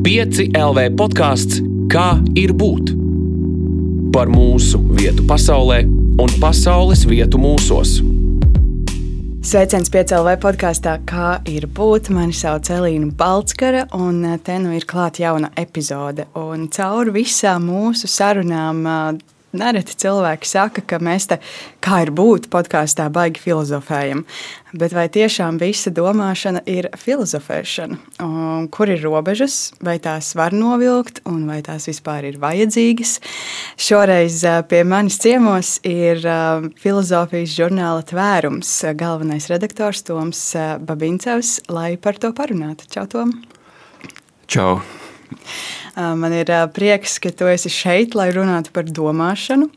5 LV podkāsts Kā ir būt? Par mūsu vietu pasaulē un pasaules vietu mūsos. Sveiciens piecēlē podkāstā, kā ir būt. Mani sauc Elīna Balskara, un te nu ir klāta jauna epizode. Un cauri visām mūsu sarunām Nereti cilvēki saka, ka mēs te kā ir būt podkāstā, baigi filozofējam. Bet vai tiešām visa domāšana ir filozofēšana? Un kur ir robežas, vai tās var novilkt, un vai tās vispār ir vajadzīgas? Šoreiz pie manis ciemos ir filozofijas žurnāla tvērums, galvenais redaktors Toms Babincevs, lai par to parunātu. Čau, Tom! Čau! Man ir prieks, ka tu esi šeit, lai runātu par domāšanu.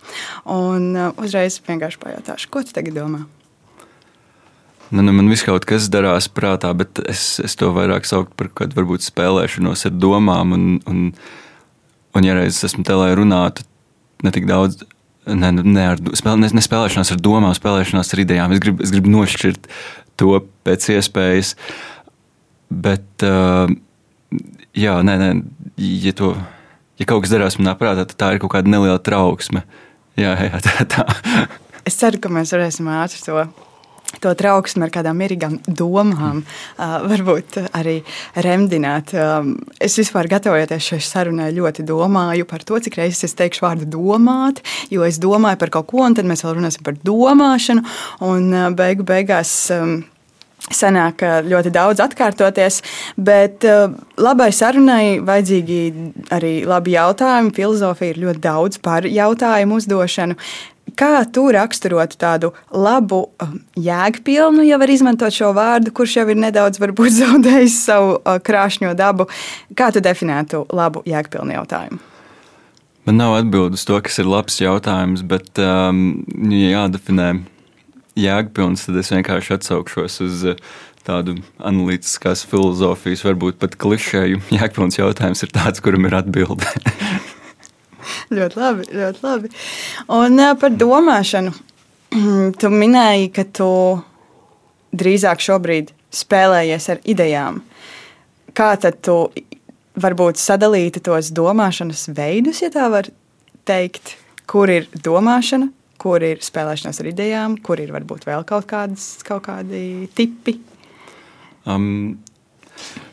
Un uzreiz vienkārši pajautāšu, ko tu tagad domā? Nu, nu, man viss kaut kas darās prātā, bet es, es to vairāk sauktu par kādu varbūt spēlēšanos ar domām. Un, un, un ja reiz esmu te, lai runātu ne tik daudz. Ne, ne, ar, spēl, ne, ne spēlēšanās ar domām, spēlēšanās ar idejām. Es gribu, es gribu nošķirt to pēc iespējas. Bet, uh, jā, nē, nē, ja, to, ja kaut kas darās manā prātā, tad tā ir kaut kāda neliela trauksme. Jā, jā, tā, tā. Es ceru, ka mēs varēsim ātri to to trauksmi ar kādām mierīgām domām, varbūt arī remdināt. Es vispār gatavojoties šai sarunai ļoti domāju par to, cik reizes es teikšu vārdu domāt, jo es domāju par kaut ko, un tad mēs vēl runāsim par domāšanu, un beigu beigās. Sanāk ļoti daudz atkārtoties, bet uh, labai sarunai vajadzīgi arī labi jautājumi. Filozofija ir ļoti daudz par jautājumu uzdošanu. Kā tu raksturotu tādu labu, um, jēgpilnu, ja var izmantot šo vārdu, kurš jau ir nedaudz zaudējis savu uh, krāšņo dabu? Kā tu definētu labu, jēgpilnu jautājumu? Man nav atbildes to, kas ir labs jautājums, bet um, jādefinē jēgpilns, tad es vienkārši atsaukšos uz eh, tādu analītiskās filozofijas, varbūt pat klišēju. Jēgpilns jautājums ir tāds, kuram ir atbilde. ļoti labi, ļoti labi. Un eh, par domāšanu. Tu minēji, ka tu drīzāk šobrīd spēlējies ar idejām. Kā tad tu varbūt sadalītu tos domāšanas veidus, ja tā var teikt, kur ir domāšana, kur ir spēlēšanās ar idejām, kur ir varbūt vēl kaut, kādas, kaut kādi tipi? Um,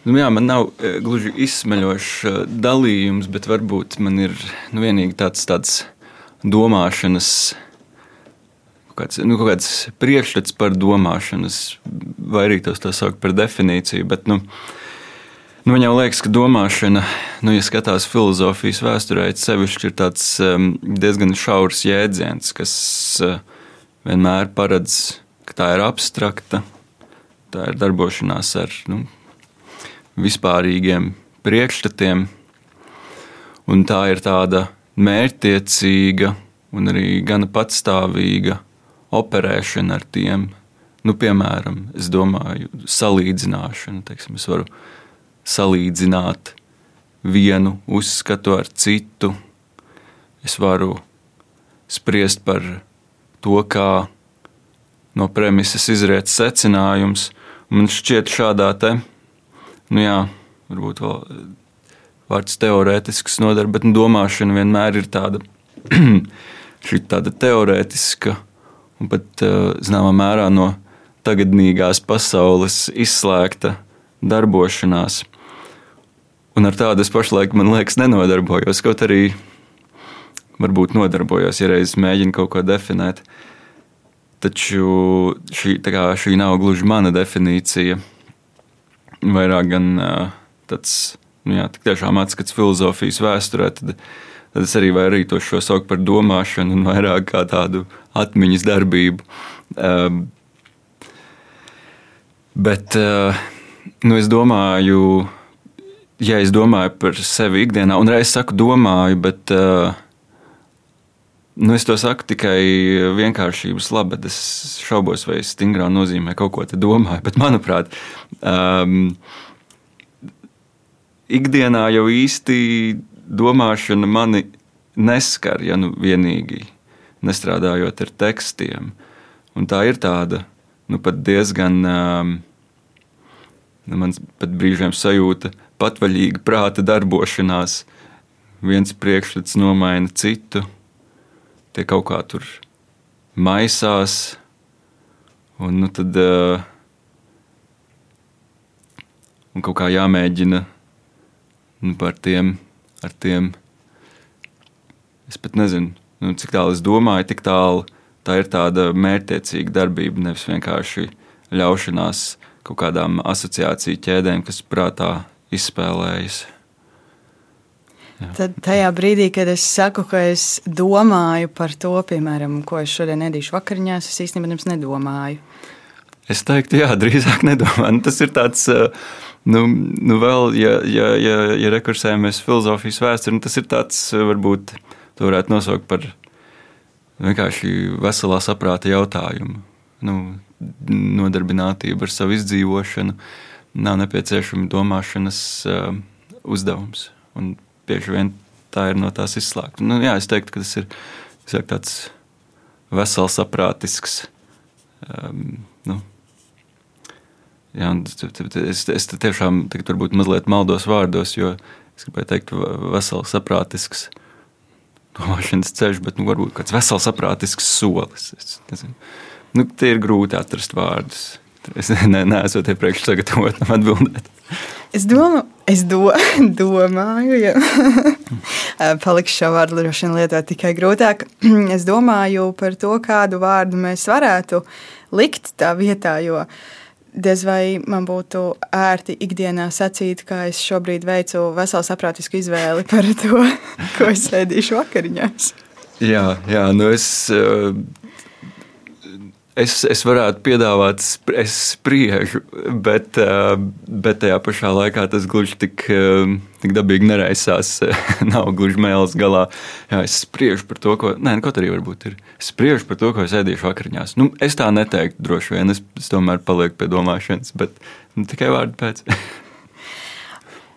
nu jā, man nav e, gluži izsmeļošs e, dalījums, bet varbūt man ir nu, vienīgi tāds, tāds domāšanas. Kāds, nu, kāds priekšstats par domāšanas, vai arī tos tā sauc par definīciju. Bet, nu, uh, Nu, jau liekas, ka domāšana, nu, ja skatās filozofijas vēsturē, sevišķi ir tāds um, diezgan šaurs jēdziens, kas uh, vienmēr paredz, ka tā ir abstrakta, tā ir darbošanās ar nu, vispārīgiem priekšstatiem, un tā ir tāda mērķtiecīga un arī gana patstāvīga operēšana ar tiem. Nu, piemēram, es domāju, salīdzināšana. Teiksim, es varu salīdzināt vienu uzskatu ar citu. Es varu spriest par to, kā no premises izriet secinājums. Man šķiet, šādā te, nu jā, varbūt vēl vārds teorētisks nodara, bet nu, domāšana vienmēr ir tāda, šī tāda teorētiska un pat zināmā mērā no tagadnīgās pasaules izslēgta darbošanās. Un ar tādu es pašlaik, man liekas, nenodarbojos. Kaut arī varbūt nodarbojos, ja reizes mēģinu kaut ko definēt. Taču šī, kā, šī nav gluži mana definīcija. Vairāk gan tāds nu jā, tiešām atskats filozofijas vēsturē. Tad, tad es arī vairāk šo saucu par domāšanu un vairāk kā tādu atmiņas darbību. Uh, bet uh, nu, es domāju, ja es domāju par sevi ikdienā, un reizes saku, domāju, bet uh, nu, es to saku tikai vienkāršības labad. Es šaubos, vai es stingrā nozīmē kaut ko domāju. Bet, manuprāt, um, ikdienā jau īsti domāšana mani neskar, ja nu vienīgi nestrādājot ar tekstiem. Un tā ir tāda nu, diezgan. Um, man pat brīžiem sajūta patvaļīga prāta darbošanās. Viens priekšstats nomaina citu, tie kaut kā tur maisās. Un, nu, tad, uh, un kaut kā jāmēģina nu, par tiem, ar tiem. Es pat nezinu, nu, cik tālu es domāju, tik tālu tā ir tāda mērķtiecīga darbība, nevis vienkārši ļaušanās kaut kādām asociāciju ķēdēm, kas prātā izspēlējas. Jā. Tad tajā brīdī, kad es saku, ka es domāju par to, piemēram, ko es šodien nedīšu vakariņās, es īstenībā nedomāju. Es teiktu, jā, drīzāk nedomāju. Nu, tas ir tāds, nu, nu vēl, ja, ja, ja, ja rekursējamies filozofijas vēsturē, nu, tas ir tāds, varbūt, to varētu nosaukt par vienkārši veselā saprāta jautājumu. Nu, nodarbinātība ar savu izdzīvošanu nav nepieciešama domāšanas uh, uzdevums. Un bieži vien tā ir no tās izslēgta. Nu, jā, es teiktu, ka tas ir saku, tāds vesels, saprātisks. Um, nu, jā, es, es tiešām tagad varbūt mazliet maldos vārdos, jo es gribēju teikt, vesels, saprātisks domāšanas ceļš, bet nu, varbūt kāds vesels, saprātisks solis. Nu, tie ir grūti atrast vārdus. Es ne, neesmu iepriekš sagatavot atbildēt. Es, domu, es do, domāju, ja palikšu šo vārdu droši vien lietot tikai grūtāk. Es domāju par to, kādu vārdu mēs varētu likt tā vietā, jo diez vai man būtu ērti ikdienā sacīt, ka es šobrīd veicu veselu saprātisku izvēli par to, ko es ēdīšu vakariņās. Jā, jā nu es es, es varētu piedāvāt, es spriežu, bet, eh, bet tajā pašā laikā tas gluži tik, eh, tik dabīgi neraisās. Nav gluži mēls galā. Jā, es spriežu par to, ko. Nē, nu, kaut arī varbūt ir. Es spriežu par to, ko es ēdīšu vakariņās. Nu, es tā neteiktu, droši vien. Es, es tomēr palieku pie domāšanas, bet nu, tikai vārdu pēc.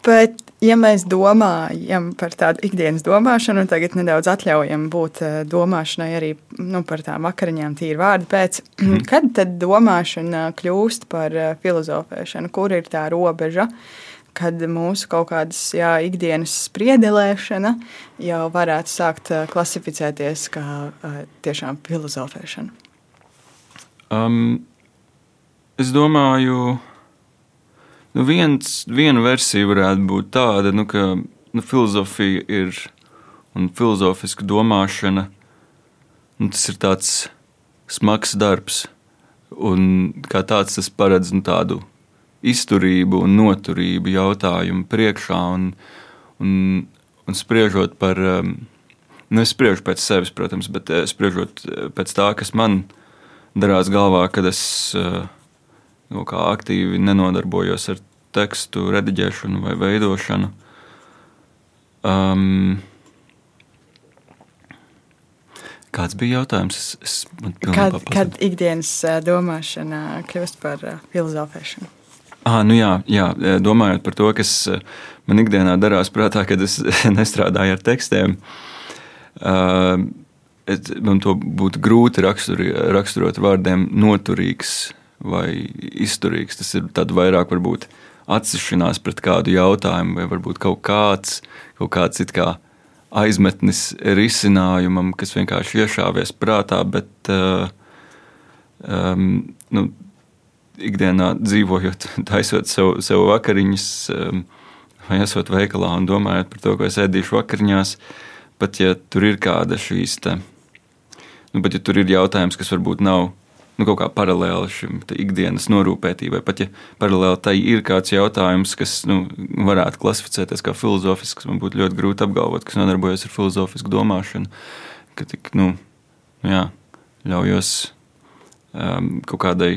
Bet, ja mēs domājam par tādu ikdienas domāšanu, un tagad nedaudz atļaujam būt eh, domāšanai arī nu, par tām vakariņām, tīri vārdu pēc, mm. kad tad domāšana kļūst par eh, filozofēšanu? Kur ir tā robeža? Kad mūsu kaut kādas jā, ikdienas spriedelēšana jau varētu sākt eh, klasificēties kā tiešām filozofēšana. Um, es domāju, ka Nu, viens, viena versija varētu būt tāda, nu, ka nu, filozofija ir un filozofiska domāšana. Nu, tas ir tāds smags darbs, un kā tāds tas paredz nu, tādu izturību un noturību jautājumu priekšā. Un, un, un spriežot par, um, nu, es spriežu pēc sevis, protams, bet eh, spriežot eh, pēc tā, kas man darās galvā, kad es. Uh, nu, aktīvi nenodarbojos ar tekstu rediģēšanu vai veidošanu. Um, Kāds bija jautājums? Es, es kad, kad ikdienas domāšana kļūst par filozofēšanu? Ah, nu jā, jā, domājot par to, kas man ikdienā darās prātā, kad es nestrādāju ar tekstiem, man to būtu grūti raksturot vārdiem noturīgs vai izturīgs. Tas ir vairāk varbūt atsišanās pret kādu jautājumu, vai varbūt kaut kāds, kaut kāds kā aizmetnis risinājumam, kas vienkārši iešāvies prātā, bet uh, um, nu, ikdienā dzīvojot, taisot sev, sev vakariņas, um, vai esot veikalā un domājot par to, ko es ēdīšu vakariņās, pat ja tur ir kāda šīs te, nu, pat ja tur ir jautājums, kas varbūt nav nu, kaut kā paralēli šim ikdienas norūpētībai. Pat ja paralēli tai ir kāds jautājums, kas nu, varētu klasificēties kā filozofisks, man būtu ļoti grūti apgalvot, kas nodarbojas ar filozofisku domāšanu, ka tik, nu, jā, ļaujos um, kaut kādai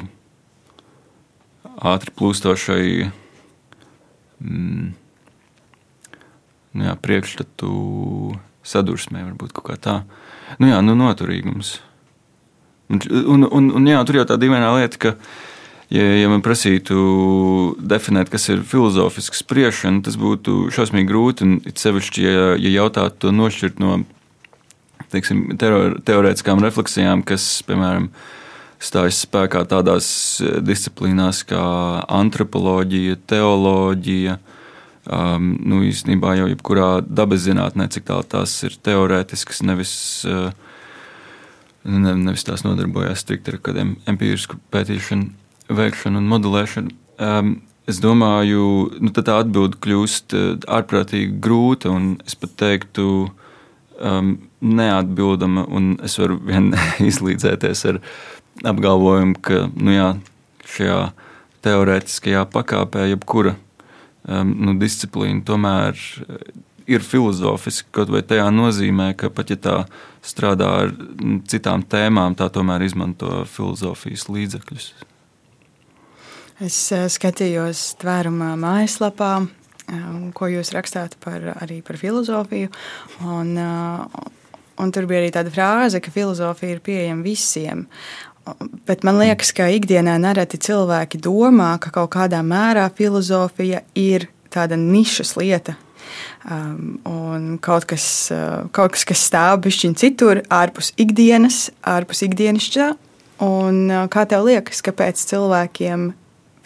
ātri plūstošai mm, nu jā, priekšstatu sadursmē, varbūt kaut kā tā. Nu jā, nu noturīgums. Un, un, un, un jā, tur jau tā dīvainā lieta, ka, ja, ja man prasītu definēt, kas ir filozofisks spriešana, tas būtu šausmīgi grūti. Un it sevišķi, ja, ja jautātu to nošķirt no teiksim, teorētiskām refleksijām, kas, piemēram, stājas spēkā tādās disciplīnās kā antropoloģija, teoloģija, Um, nu, īstenībā jau jebkurā dabas zinātnē, cik tālu tās ir teorētiskas, nevis, uh, ne, nevis tās nodarbojas strikt ar kādiem empirisku pētīšanu, veikšanu un modelēšanu. Um, es domāju, nu, tā atbilde kļūst uh, ārprātīgi grūta, un es pat teiktu, um, neatbildama. Es varu vien izlīdzēties ar apgalvojumu, ka nu, jā, šajā teorētiskajā pakāpē jebkura um, nu, disciplīna tomēr ir filozofiski, kaut vai tajā nozīmē, ka pat ja tā strādā ar citām tēmām, tā tomēr izmanto filozofijas līdzekļus. Es uh, skatījos tvērumā mājaslapā, um, ko jūs rakstāt par, arī par filozofiju. Un, uh, un tur bija arī tāda frāze, ka filozofija ir pieejama visiem. Bet man liekas, ka ikdienā nereti cilvēki domā, ka kaut kādā mērā filozofija ir tāda nišas lieta. Um, un kaut kas, uh, kaut kas, kas stāv pišķiņ citur, ārpus ikdienas, ārpus ikdienišķā. Un, uh, kā tev liekas, kāpēc cilvēkiem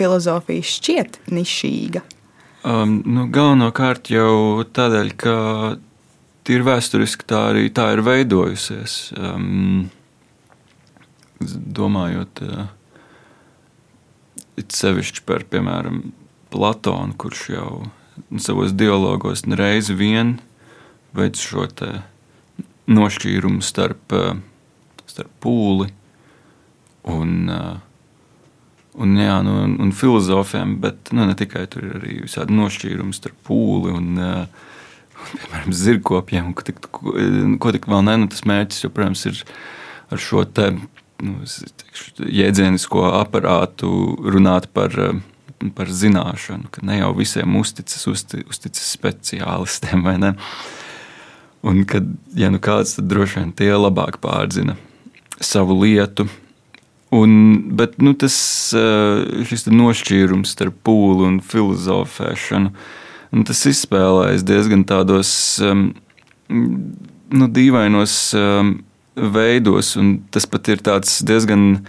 filozofija šķiet nišīga? Um, nu, galvenokārt jau tādēļ, ka tīri vēsturiski tā arī tā ir veidojusies. Um, domājot eh, it sevišķi par, piemēram, Platonu, kurš jau savos dialogos reizi vien veic šo nošķīrumu starp, eh, starp pūli un, eh, un, jā, nu, un, un filozofiem, bet nu, ne tikai tur ir arī visādi nošķīrumi starp pūli un, un piemēram, zirgkopiem, ko tik, ko, ko tik vēl ne, nu, tas mērķis, jo, protams, ir ar šo te nu, teikšu, jēdzienisko aparātu runāt par, eh, par zināšanu, ka ne jau visiem uzticas, uzti, uzticas speciālistiem. Un kad ja nu kāds tad droši vien tie labāk pārzina savu lietu. Un, bet nu, tas eh, nošķīrums starp pūli un filozofēšanu, un tas izspēlējas diezgan tādos um, nu, dīvainos um, veidos, un tas pat ir diezgan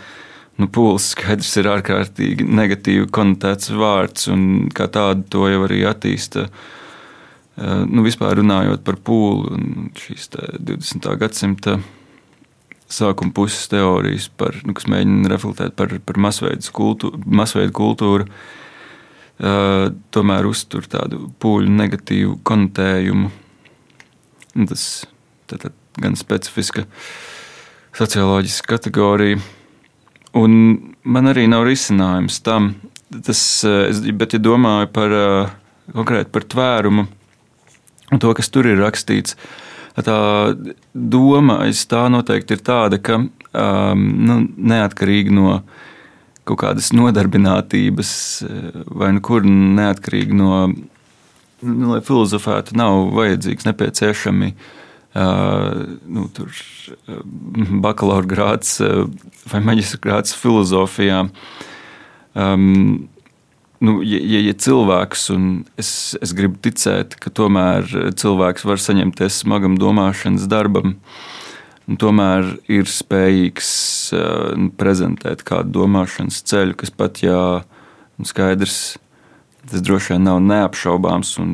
nu, pūlis. Skaidrs, ir ārkārtīgi negatīvi konotēts vārds, un kā tādu to jau arī attīsta. Eh, nu, vispār runājot par pūli un šīs 20. gadsimta sākuma puses teorijas, par, nu, kas mēģina reflektēt par, par masveidu kultūru, masveidu kultūru uh, tomēr uztur tādu pūļu negatīvu konotējumu. Tas tad, tad gan specifiska socioloģiska kategorija. Un man arī nav risinājums tam. Tas, es, bet, ja domāju par konkrēti par tvērumu un to, kas tur ir rakstīts, tā doma aiz tā noteikti ir tāda, ka um, nu, neatkarīgi no kaut kādas nodarbinātības, vai nu kur neatkarīgi no, nu, lai filozofētu, nav vajadzīgs nepieciešami uh, nu, tur, bakalaura grāts vai maģistra grāts filozofijā. Um, nu, ja, ja, ja cilvēks, un es, es gribu ticēt, ka tomēr cilvēks var saņemties smagam domāšanas darbam, un tomēr ir spējīgs uh, prezentēt kādu domāšanas ceļu, kas pat ja nu, skaidrs Tas droši vien nav neapšaubāms un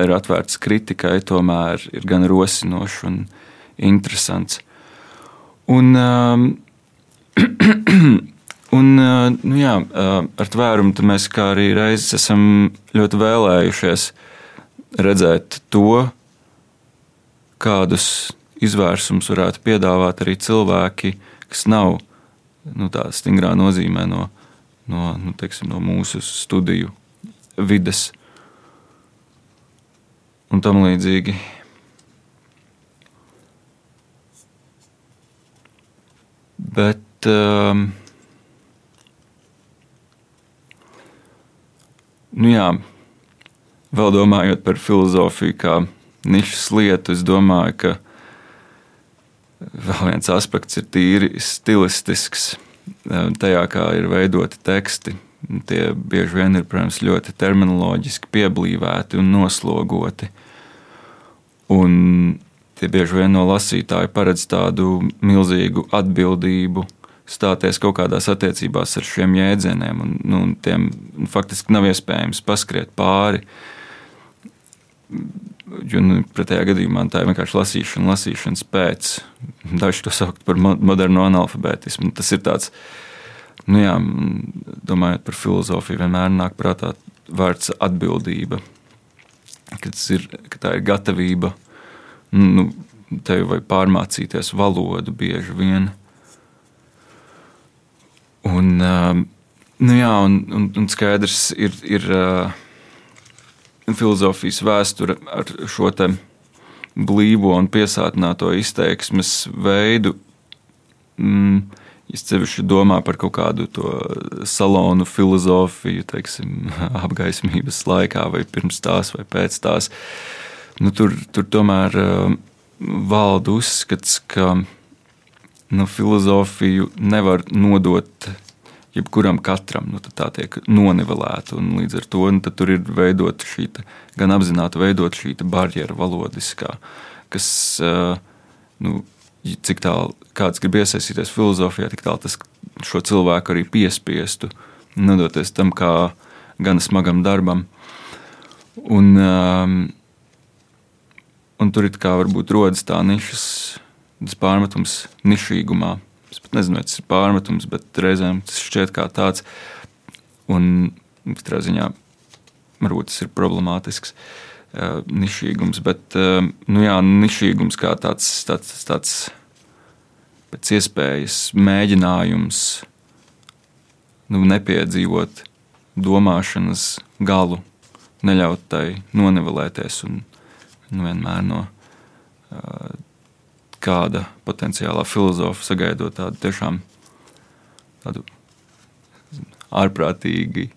ir atvērts kritikai, tomēr ir gan rosinošs un interesants. Un, um, un uh, nu jā, uh, ar tvērumu mēs arī reizes esam ļoti vēlējušies redzēt to, kādus izvērsumus varētu piedāvāt arī cilvēki, kas nav nu, tā stingrā nozīmē no, no, nu, teiksim, no mūsu studiju vides un tam līdzīgi. Bet um, nu jā, vēl domājot par filozofiju kā nišas lietu, es domāju, ka vēl viens aspekts ir tīri stilistisks. Tajā, kā ir veidoti teksti, Tie bieži vien ir protams, ļoti terminoloģiski pieblīvēti un noslogoti. Un tie bieži vien no lasītāja paredz tādu milzīgu atbildību stāties kaut kādās attiecībās ar šiem jēdzieniem. Un, nu, tiem faktiski nav iespējams paskriet pāri. jo nu, pretējā gadījumā tā ir vienkārši lasīšana, lasīšanas pēc. Daži to sauc par modernu analfabētismu. Tas ir tāds, nu jā, domājot par filozofiju, vienmēr nāk prātā vārds atbildība. Kad, ir, ka tā ir gatavība nu, tevi vai pārmācīties valodu bieži vien. Un, nu jā, un, un, un skaidrs ir, ir filozofijas vēsture ar šo blīvo un piesātināto izteiksmes veidu. Mm, Es sevišķi domāju par kaut kādu to salonu filozofiju, teiksim, apgaismības laikā, vai pirms tās, vai pēc tās. Nu, tur, tur tomēr uh, valda uzskats, ka nu, filozofiju nevar nodot jebkuram katram. Nu, tā tiek nonivelēta. Līdz ar to nu, tur ir veidota šī gan apzināti veidot šī barjera valodiskā, kas uh, nu, cik tālu kāds grib iesaistīties filozofijā, tik tālu tas šo cilvēku arī piespiestu nodoties tam kā gan smagam darbam. Un, um, un tur ir kā varbūt rodas tā nišas, tas pārmetums nišīgumā. Es pat nezinu, vai tas ir pārmetums, bet reizēm tas šķiet kā tāds. Un katrā ziņā varbūt tas ir problemātisks. Uh, nišīgums, bet uh, nu jā, nišīgums kā tāds, tāds, tāds pēc iespējas mēģinājums nu, nepiedzīvot domāšanas galu, neļaut tai nonivelēties un nu, vienmēr no uh, kāda potenciālā filozofa sagaidot tādu tiešām tādu ārprātīgi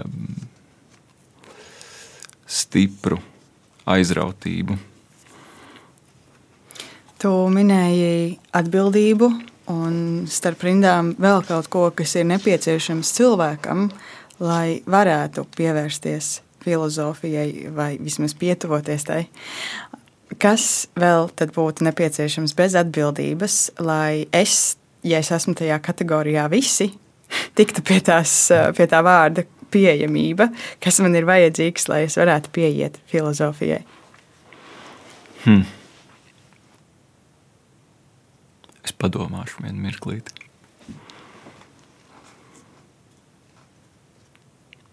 um, stipru aizrautību. Tu minēji atbildību un starp rindām vēl kaut ko, kas ir nepieciešams cilvēkam, lai varētu pievērsties filozofijai vai vismaz pietuvoties tai. Kas vēl būtu nepieciešams bez atbildības, lai es, ja es esmu tajā kategorijā, visi tiktu pie, tās, pie tā vārda pieejamība, kas man ir vajadzīgs, lai es varētu pieiet filozofijai? Hmm. Es padomāšu vienu mirklīti.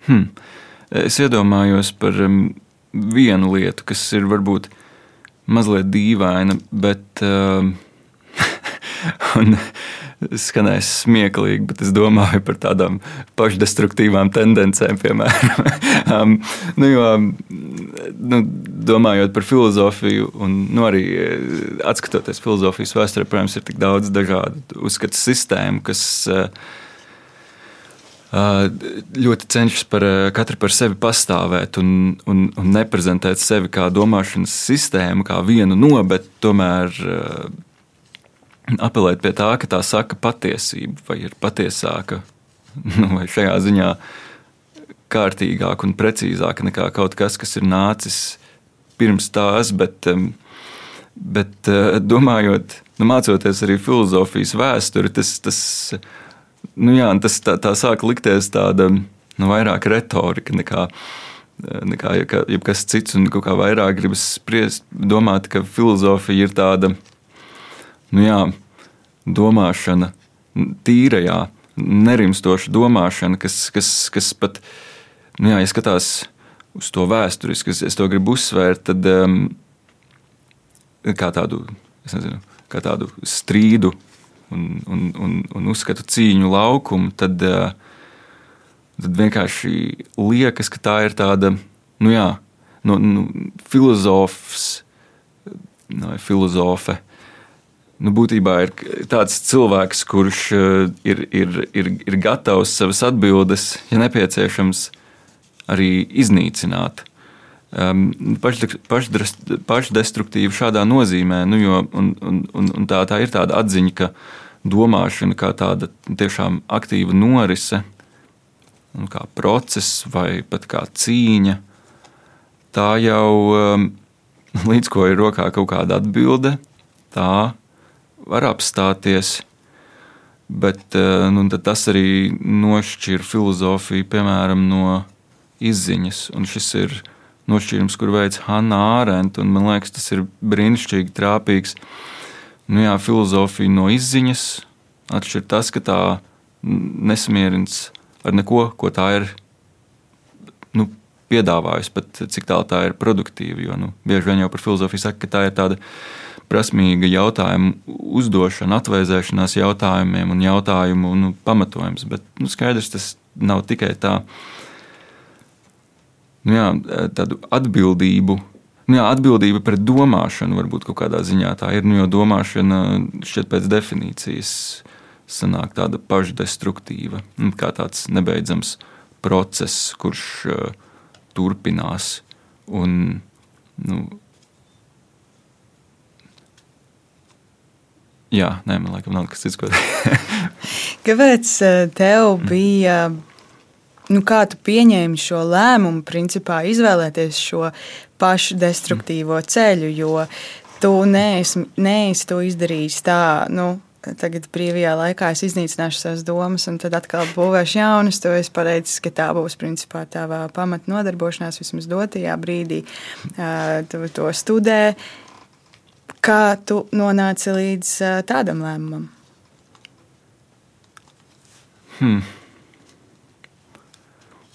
Hmm. Es iedomājos par um, vienu lietu, kas ir varbūt mazliet dīvaina, bet um, skanēs smieklīgi, bet es domāju par tādām pašdestruktīvām tendencēm, piemēram. um, nu, jo, nu, domājot par filozofiju, un nu, arī eh, atskatoties filozofijas vēsturē, protams, ir tik daudz dažādu uzskatu sistēmu, kas uh, ļoti cenšas par katru par sevi pastāvēt un, un, un neprezentēt sevi kā domāšanas sistēmu, kā vienu no, bet tomēr apelēt pie tā, ka tā saka patiesību, vai ir patiesāka, nu, vai šajā ziņā kārtīgāka un precīzāka nekā kaut kas, kas ir nācis pirms tās, bet, bet domājot, nu, mācoties arī filozofijas vēsturi, tas, tas, nu, jā, tas tā, tā sāk likties tāda nu, vairāk retorika nekā nekā jebkas cits, un kā vairāk gribas spriest, domāt, ka filozofija ir tāda nu jā, domāšana, tīrajā, nerimstoša domāšana, kas, kas, kas pat, nu jā, ja skatās uz to vēsturiski, es, es to gribu uzsvērt, tad um, kā tādu, nezinu, kā tādu strīdu un, un, un, un uzskatu cīņu laukumu, tad, uh, tad vienkārši liekas, ka tā ir tāda, nu jā, nu, nu, filozofs, no, filozofe nu, būtībā ir tāds cilvēks, kurš eh, ir, ir, ir, ir gatavs savas atbildes, ja nepieciešams, arī iznīcināt. Um, pašdestruktīvi šādā nozīmē, nu, jo, un, un, un, tā, tā ir tāda atziņa, ka domāšana kā tāda tiešām aktīva norise, kā process vai pat kā cīņa, tā jau um, līdz ko ir rokā kaut kāda atbilde, tā var apstāties. Bet eh, nu, tas arī nošķir filozofiju piemēram, no izziņas. Un šis ir nošķīrums, kur veids Hanna Ārenta. Man liekas, tas ir brīnišķīgi trāpīgs. Nu, jā, filozofija no izziņas atšķir tas, ka tā nesamierins ar neko, ko tā ir nu, piedāvājusi, pat cik tālu tā ir produktīva. Jo nu, bieži vien jau par filozofiju saka, ka tā ir tāda prasmīga jautājuma uzdošana, atvēsēšanās jautājumiem un jautājumu nu, pamatojums. Bet nu, skaidrs, tas nav tikai tā. Nu, jā, tādu atbildību nu, jā, atbildība pret domāšanu varbūt kaut kādā ziņā tā ir. Nu, jo domāšana šķiet pēc definīcijas sanāk tāda pašdestruktīva, kā tāds nebeidzams process, kurš uh, turpinās. Un, nu, jā, nē, man liekas, nav kas cits, ko. Kāpēc uh, tev bija? Nu, kā tu pieņēmi šo lēmumu, principā izvēlēties šo pašu destruktīvo ceļu, jo tu neesi, neesi to izdarījis tā, nu, tagad brīvajā laikā es iznīcināšu savas domas, un tad atkal būvēšu jaunas. To es pareizi, ka tā būs principā tava pamatnodarbošanās vismaz dotajā brīdī. Tu to studē. Kā tu nonāci līdz tādam lēmumam? Hmm.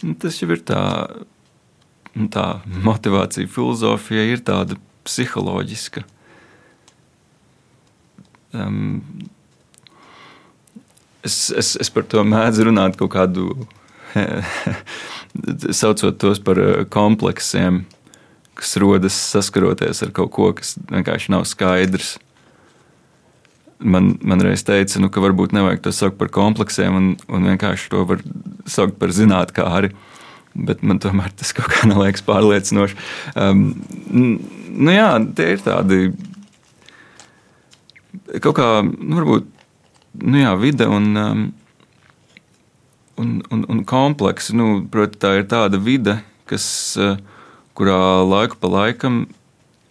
Nu, tas jau ir tā, nu, tā motivācija, filozofija ir tāda psiholoģiska. Um, es, es, es par to mēdzu runāt kaut kādu, saucot tos par kompleksiem, kas rodas saskaroties ar kaut ko, kas vienkārši nav skaidrs. Man, man reiz teica, nu, ka varbūt nevajag to saukt par kompleksiem, un, un vienkārši to var saukt par zinātnēkāri. Bet man tomēr tas kaut kā neliekas pārliecinoši. Um, nu jā, tie ir tādi kaut kā, nu, varbūt nu jā, vide un, um, un, un, un komplekss. Nu, Protams, tā ir tāda vide, kas, uh, kurā laiku pa laikam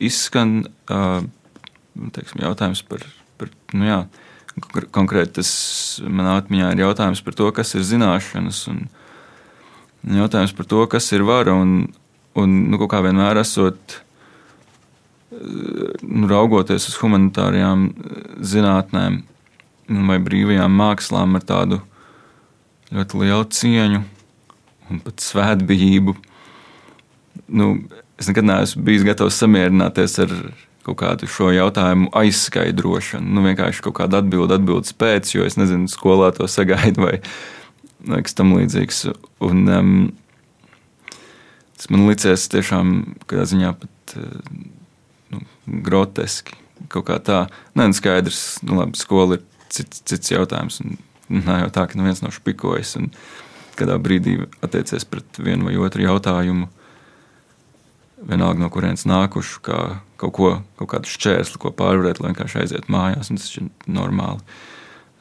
izskan uh, teiksim, jautājums par, par nu jā, konkrēti tas manā atmiņā ir jautājums par to, kas ir zināšanas, un jautājums par to, kas ir vara. Un, un nu, kā vienmēr esot nu, raugoties uz humanitārajām zinātnēm, vai brīvajām mākslām ar tādu ļoti lielu cieņu un pat svētbijību. Nu, es nekad neesmu bijis gatavs samierināties ar kaut kādu šo jautājumu aizskaidrošanu. Nu, vienkārši kaut kāda atbilde, atbildes pēc, jo es nezinu, skolā to sagaidu vai, kas tam līdzīgs. Un, um, tas man licies tiešām kādā ziņā pat nu, groteski. Kaut kā tā, nē, nu, skaidrs, nu, labi, skola ir cits, cits jautājums. Un, nav jau tā, ka neviens nav špikojis un kādā brīdī attiecies pret vienu vai otru jautājumu. Vienalga no kurienes nākuši, kā kaut, ko, kaut kādu šķērsli, ko pārvarēt, lai vienkārši aizietu mājās. Tas ir normāli.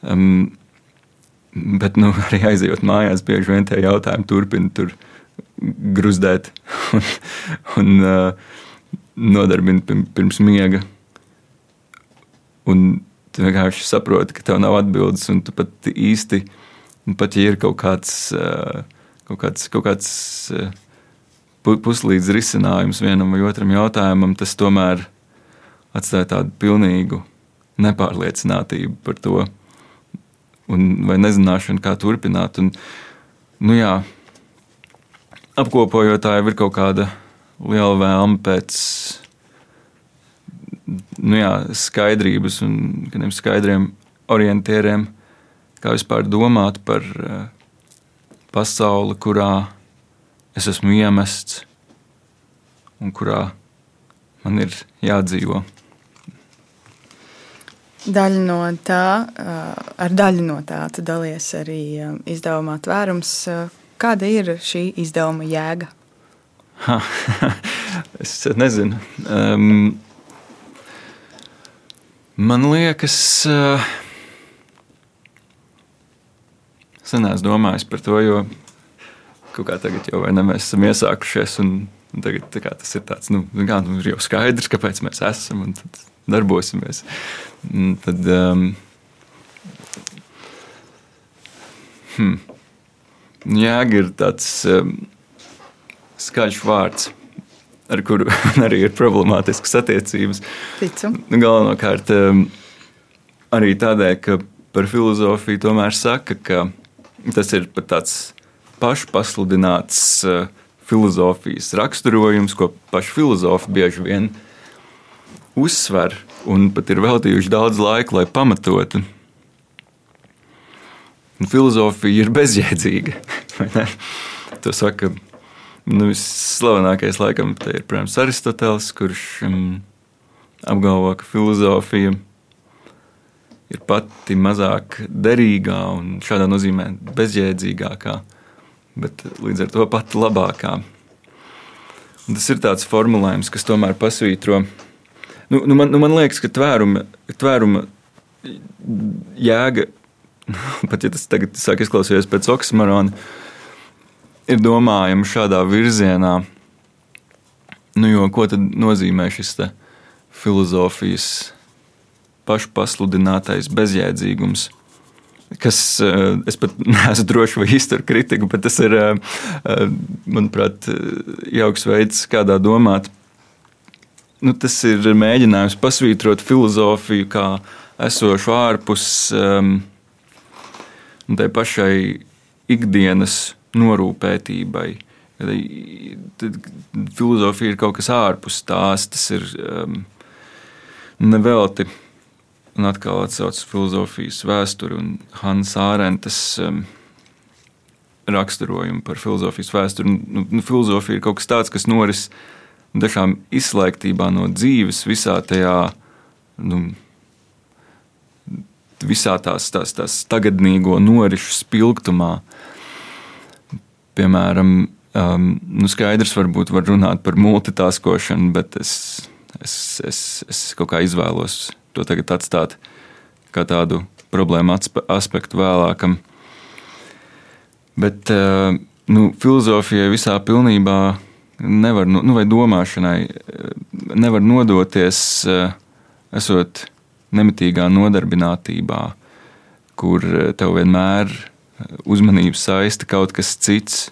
Um, bet nu, arī aizejot mājās, bieži vien tie jautājumi turpina tur gruzdēt un, un uh, nodarbina pirms miega. Un tu vienkārši saproti, ka tev nav atbildes, un tu pat īsti, pat ja ir kaut kāds, kaut kāds, kaut kāds puslīdz risinājums vienam vai otram jautājumam, tas tomēr atstāja tādu pilnīgu nepārliecinātību par to, vai nezināšanu, kā turpināt. Un, nu jā, apkopojot, tā jau ir kaut kāda liela vēlme pēc nu jā, skaidrības un kādiem skaidriem orientieriem, kā vispār domāt par eh, pasauli, kurā es esmu iemests un kurā man ir jādzīvo. Daļa no tā, ar daļu no tā tu dalies arī izdevumā tvērums. Kāda ir šī izdevuma jēga? Ha, es nezinu. Um, Man liekas, uh, sen esmu domājis par to, jo kaut kā tagad jau ne, mēs esam iesākušies. Tagad kā, tas ir tāds, nu, kā, nu, jau skaidrs, kāpēc mēs esam un darbosimies. Un tad, um, hmm, jēga ir tāds um, skaļš vārds. ar kuru arī ir problemātiskas attiecības. Ticu. Nu, galvenokārt arī tādēļ, ka par filozofiju tomēr saka, ka tas ir pat tāds pašpasludināts filozofijas raksturojums, ko paši filozofi bieži vien uzsver un pat ir veltījuši daudz laika, lai pamatotu. Un filozofija ir bezjēdzīga. to saka nu, visslavenākais, laikam, ir protams, Aristotelis, kurš um, apgalvo, ka filozofija ir pati mazāk derīgā un šādā nozīmē bezjēdzīgākā, bet līdz ar to pati labākā. Un tas ir tāds formulējums, kas tomēr pasvītro. Nu, nu man, nu man liekas, ka tvēruma, tvēruma jēga, pat ja tas tagad sāk izklausīties pēc oksimorona, ir domājama šādā virzienā. Nu, jo, ko tad nozīmē šis filozofijas pašpasludinātais bezjēdzīgums? Kas, eh, es pat neesmu drošs, vai iztur kritiku, bet tas ir, eh, eh, manuprāt, jauks veids, kādā domāt. Nu, tas ir mēģinājums pasvītrot filozofiju kā esošu ārpus um, tai pašai ikdienas norūpētībai. Tad filozofija ir kaut kas ārpus tās, tas ir um, nevelti. Un atkal atcaucas filozofijas vēsturi un Hansa Ārentas um, raksturojumu par filozofijas vēsturi. Nu, nu, filozofija ir kaut kas tāds, kas noris dažām izslēgtībā no dzīves visā tajā. Nu, Visā tās, tās, tās tagadnīgo norisu spilgtumā, piemēram, um, nu skaidrs, varbūt var runāt par multitaskošanu, bet es, es, es, es kaut kā izvēlos to tagad atstāt kā tādu problēmu aspektu vēlākam. Bet uh, nu, filozofijai visā pilnībā nevar, nu, vai domāšanai nevar nodoties, uh, esot nemitīgā nodarbinātībā, kur tev vienmēr uzmanību saista kaut kas cits.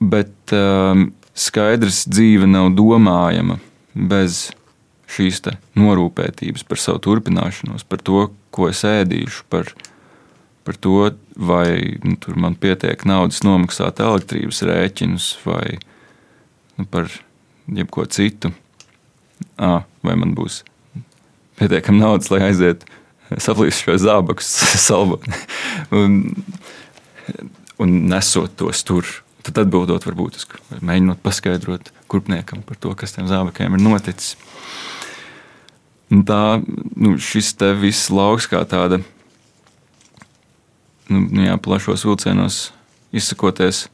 Bet skaidrs, dzīve nav domājama bez šīs norūpētības par savu turpināšanos, par to, ko es ēdīšu, par, par to, vai nu, man pietiek naudas nomaksāt elektrības rēķinus vai nu, par jebko citu. À, vai man būs pietiekami naudas, lai aizietu saplīst šo zābaku salboni un, un nesot tos tur. Tad atbildot, varbūt mēģinot paskaidrot kurpniekam par to, kas tam zābakiem ir noticis. Tā, nu, šis te viss lauks kā tāda, nu, nu jā, plašos vilcienos izsakoties,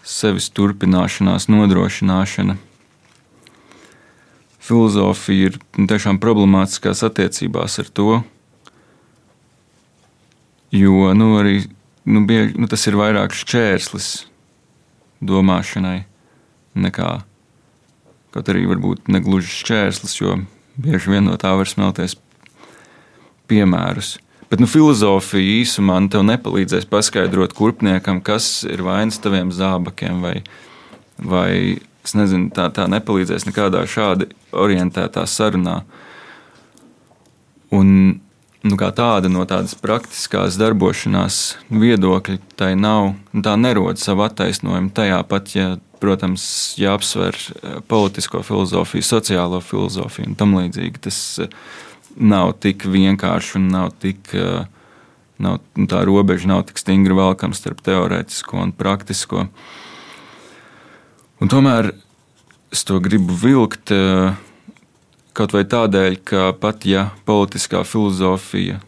sevis turpināšanās, nodrošināšana. Filozofija ir nu, tiešām problemātiskās attiecībās ar to, Jo nu, arī nu, bieži, nu, tas ir vairāk šķērslis domāšanai nekā kaut arī varbūt negluži šķērslis, jo bieži vien no tā var smelties piemērus. Bet nu, filozofija īsumā nu, tev nepalīdzēs paskaidrot kurpniekam, kas ir vainas taviem zābakiem, vai, vai nezinu, tā, tā nepalīdzēs nekādā šādi orientētā sarunā. Un nu, tāda no tādas praktiskās darbošanās viedokļa tai nav. Tā nerod savu attaisnojumu tajā pat, ja, protams, jāapsver eh, politisko filozofiju, sociālo filozofiju un tam līdzīgi. Tas eh, nav tik vienkārši un nav tik. Eh, nav, nu, tā robeža nav tik stingri velkama starp teorētisko un praktisko. Un tomēr es to gribu vilkt Kaut vai tādēļ, ka pat ja politiskā filozofija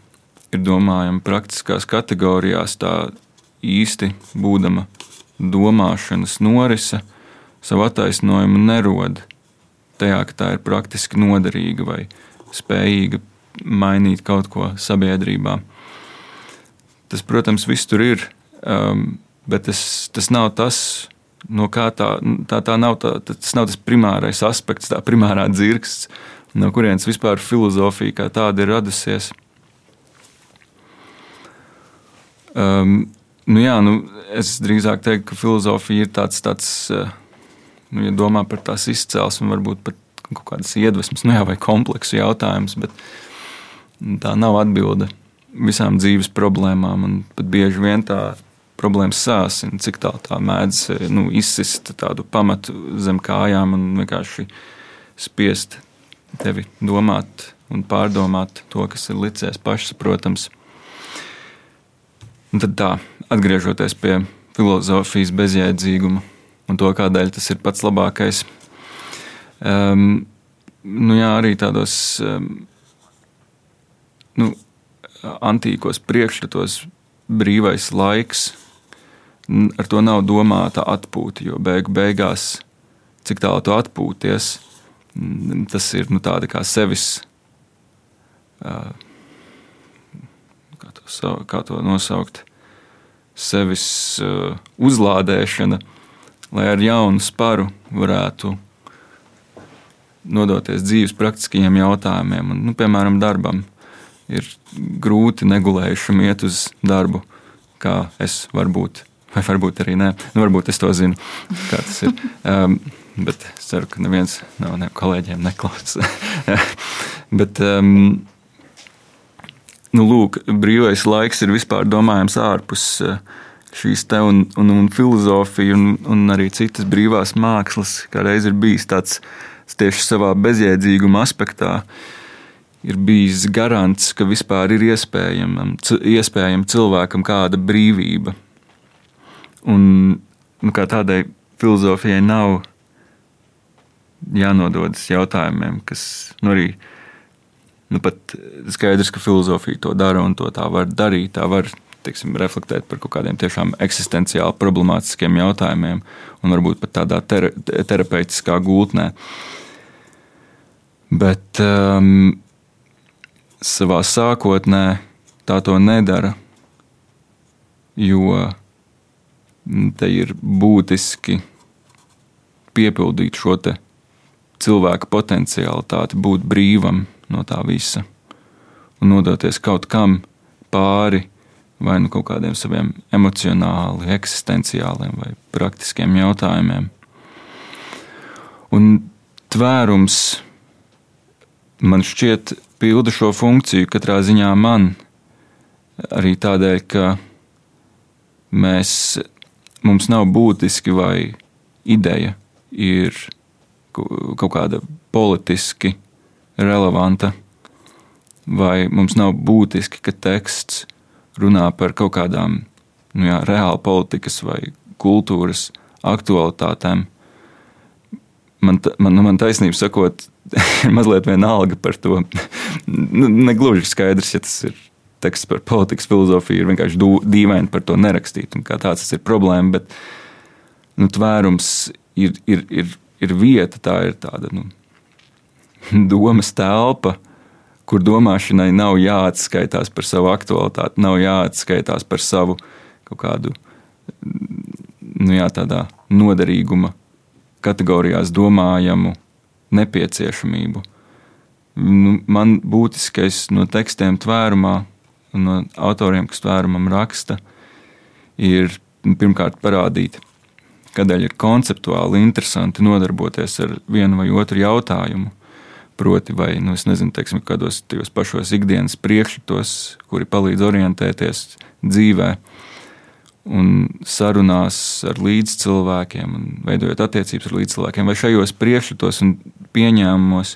ir domājama praktiskās kategorijās, tā īsti būdama domāšanas norise, savu attaisnojumu nerod tajā, ka tā ir praktiski noderīga vai spējīga mainīt kaut ko sabiedrībā. Tas, protams, viss tur ir, um, bet tas, tas nav tas, no kā tā, tā, tā nav, tā, tas nav tas primārais aspekts, tā primārā dzirksts, no kurienes vispār filozofija kā tāda ir radusies. Um, nu jā, nu, es drīzāk teiktu, ka filozofija ir tāds, tāds uh, nu, ja domā par tās izcelsmi, varbūt pat kaut kādas iedvesmas, nu jā, vai kompleksu jautājums, bet tā nav atbilde visām dzīves problēmām. Un pat bieži vien tā problēma sāsina, cik tā, tā mēdz nu, izsist tādu pamatu zem kājām un vienkārši spiest tevi domāt un pārdomāt to, kas ir licies pašsaprotams. Tad tā, atgriežoties pie filozofijas bezjēdzīguma un to, kādēļ tas ir pats labākais. Um, nu jā, arī tādos um, nu, antīkos priekšstatos brīvais laiks. Ar to nav domāta atpūta, jo beigu beigās, cik tālu tu atpūties, tas ir nu, tāda kā sevis. Kā to, kā to nosaukt? Sevis uzlādēšana, lai ar jaunu sparu varētu nodoties dzīves praktiskajiem jautājumiem, un, nu, piemēram, darbam. Ir grūti negulējušam iet uz darbu, kā es varbūt, vai varbūt arī nē. Nu, varbūt es to zinu, kā tas ir. Um, bet es ceru, ka neviens no ne kolēģiem neklausās. bet, um, nu, lūk, brīvais laiks ir vispār domājams ārpus uh, šīs te un, un, un filozofija, un, un arī citas brīvās mākslas, kā reiz ir bijis tāds tieši savā bezjēdzīguma aspektā ir bijis garants, ka vispār ir iespējama, iespējama cilvēkam kāda brīvība. Un nu, kā tādai filozofijai nav jānododas jautājumiem, kas nu, arī nu, pat skaidrs, ka filozofija to dara un to tā var darīt. Tā var teiksim, reflektēt par kaut kādiem tiešām eksistenciāli problemātiskiem jautājumiem, un varbūt pat tādā ter terapeitiskā gultnē. Bet um, savā sākotnē tā to nedara, jo te ir būtiski piepildīt šo cilvēka potenciālitāti, būt brīvam no tā visa un nodoties kaut kam pāri vai nu kaut kādiem saviem emocionāli, eksistenciāliem vai praktiskiem jautājumiem. Un tvērums man šķiet pilda šo funkciju katrā ziņā man arī tādēļ, ka mēs, mums nav būtiski vai ideja ir kaut kāda politiski relevanta, vai mums nav būtiski, ka teksts runā par kaut kādām nu jā, reāli politikas vai kultūras aktualitātēm. Man, man, nu, man taisnība sakot, ir mazliet vienalga par to. nu, negluži skaidrs, ja tas ir teksts par politikas filozofiju, ir vienkārši dīvaini par to nerakstīt. Kā tāds tas ir problēma, bet nu, tvērums ir, ir, ir, ir vieta, tā ir tāda nu, domas telpa, kur domāšanai nav jāatskaitās par savu aktualitāti, nav jāatskaitās par savu kaut kādu nu, jā, noderīguma kategorijās domājamu nepieciešamību. Nu, man būtiskais no tekstiem tvērumā, no autoriem, kas tvērumam raksta, ir pirmkārt parādīt, kādēļ ir konceptuāli interesanti nodarboties ar vienu vai otru jautājumu. Proti, vai nu, nezinu, teiksim, kādos tajos pašos ikdienas priekšstatos, kuri palīdz orientēties dzīvēm un sarunās ar līdzcilvēkiem, un veidojot attiecības ar līdzcilvēkiem, vai šajos priekšstatos un pieņēmumos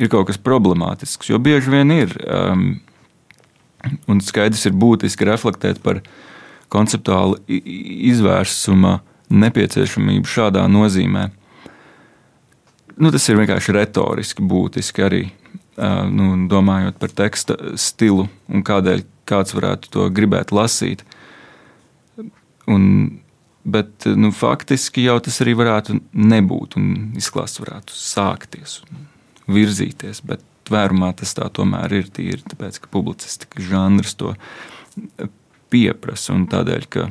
ir kaut kas problemātisks. Jo bieži vien ir, um, un skaidrs ir būtiski reflektēt par konceptuālu izvērsuma nepieciešamību šādā nozīmē. Nu, tas ir vienkārši retoriski būtiski arī. Uh, nu, domājot par teksta stilu un kādēļ kāds varētu to gribēt lasīt. Uh, Un, bet nu, faktiski jau tas arī varētu nebūt, un izklāsts varētu sākties un virzīties. Bet tvērumā tas tā tomēr ir tīri, tāpēc ka publicistika žanrs to pieprasa un tādēļ, ka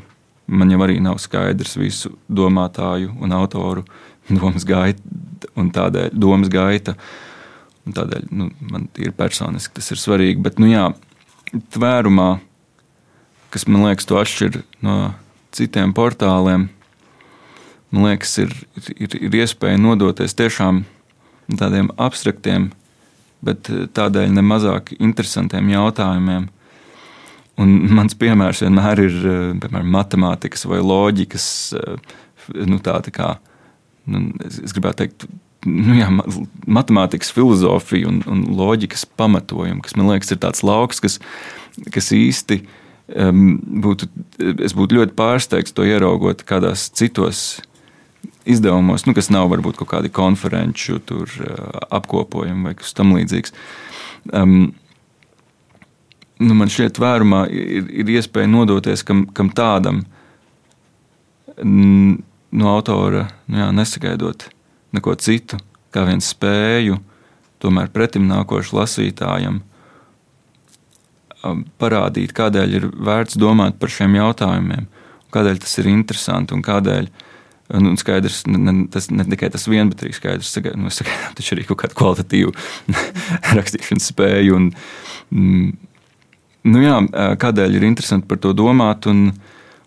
man jau arī nav skaidrs visu domātāju un autoru domas gaita, un tādēļ domas gaita. Un tādēļ nu, man ir personiski tas ir svarīgi. Bet, nu, jā, tvērumā, kas man liekas, to atšķir no citiem portāliem. man liekas, ir, ir, ir iespēja nodoties tiešām tādiem abstraktiem, bet tādēļ nemazāk interesantiem jautājumiem. Un mans piemērs vienmēr ir piemēram, matemātikas vai loģikas. Nu, tā, tā kā, nu, es gribētu teikt, nu, jā, matemātikas filozofija un, un loģikas pamatojumi, kas man liekas, ir tāds lauks, kas, kas īsti um, būtu. Es būtu ļoti pārsteigts to ieraugot kādās citos izdevumos, nu, kas nav varbūt kaut kādi konferenču tur, uh, apkopojumi vai kas tamlīdzīgs. Um, nu, man šķiet, vērumā ir, ir iespēja nodoties kam, kam tādam no autora, nu, jā, nesagaidot neko citu, kā viens spēju, tomēr pretim nākošu lasītājam um, parādīt, kādēļ ir vērts domāt par šiem jautājumiem, kādēļ tas ir interesanti un kādēļ uh, un skaidrs, ne, tas ne tikai tas vien, bet arī skaidrs, ka nu, taču arī kaut kāda kvalitatīva rakstīšanas spēja. Un, mm, nu jā, kādēļ ir interesanti par to domāt un,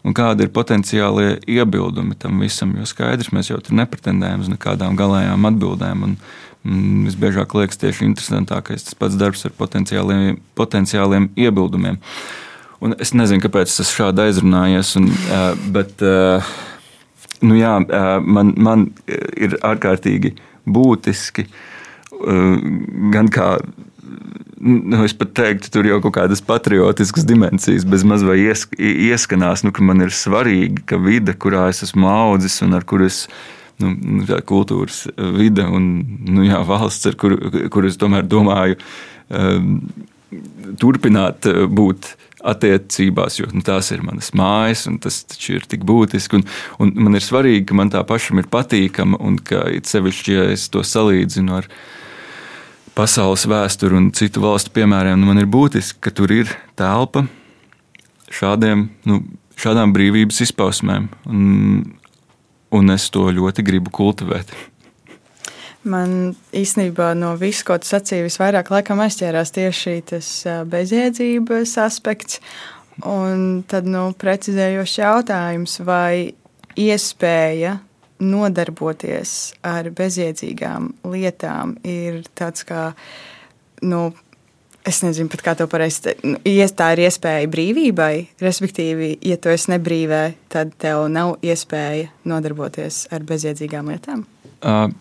un kādi ir potenciālie iebildumi tam visam. Jo skaidrs, mēs jau tur nepretendējam uz nekādām galējām atbildēm. Un, mm, Visbiežāk liekas tieši interesantākais tas pats darbs ar potenciāliem, potenciāliem iebildumiem. Un es nezinu, kāpēc tas šādi aizrunājies, un, bet Nu jā, man, man ir ārkārtīgi būtiski gan kā nu, es pat teiktu, tur jau kaut kādas patriotiskas dimensijas bez maz vai ies, ieskanās, nu, ka man ir svarīgi, ka vide, kurā es esmu audzis un ar kuru es. Nu, nu tā kultūras vide un nu, jā, valsts, ar kuru kur es tomēr domāju, um, turpināt būt attiecībās, jo nu, tās ir manas mājas, un tas ir tik būtiski. Un, un man ir svarīgi, ka man tā pašam ir patīkama, un ka it sevišķi, ja es to salīdzinu ar pasaules vēsturi un citu valstu piemēriem, nu, man ir būtiski, ka tur ir telpa šādiem, nu, šādām brīvības izpausmēm. Un, un es to ļoti gribu kultivēt. Man īstenībā no viss, ko tu sacīji, visvairāk laikam aizķērās tieši tas bezjēdzības aspekts. Un tad nu, precizējošs jautājums, vai iespēja nodarboties ar bezjēdzīgām lietām ir tāds kā, nu, es nezinu pat kā to pareizi teikt, nu, tā ir iespēja brīvībai, respektīvi, ja tu esi nebrīvē, tad tev nav iespēja nodarboties ar bezjēdzīgām lietām. Uh.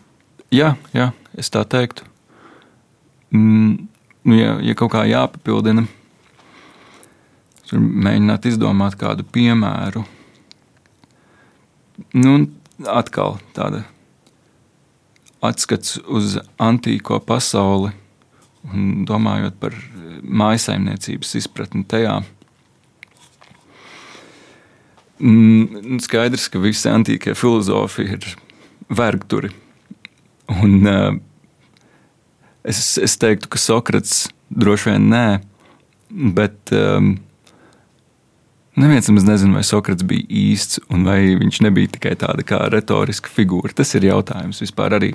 Jā, jā, es tā teiktu. Mm, nu, ja, ja kaut kā jāpapildina, tad mēģināt izdomāt kādu piemēru. Nu, atkal tāda atskats uz antīko pasauli un domājot par mājasaimniecības izpratni tajā. Mm, skaidrs, ka visi antīkie filozofi ir vergturi Un, uh, es, es teiktu, ka Sokrats droši vien nē, bet um, neviens nemaz nezina, vai Sokrats bija īsts un vai viņš nebija tikai tāda kā retoriska figūra. Tas ir jautājums vispār arī.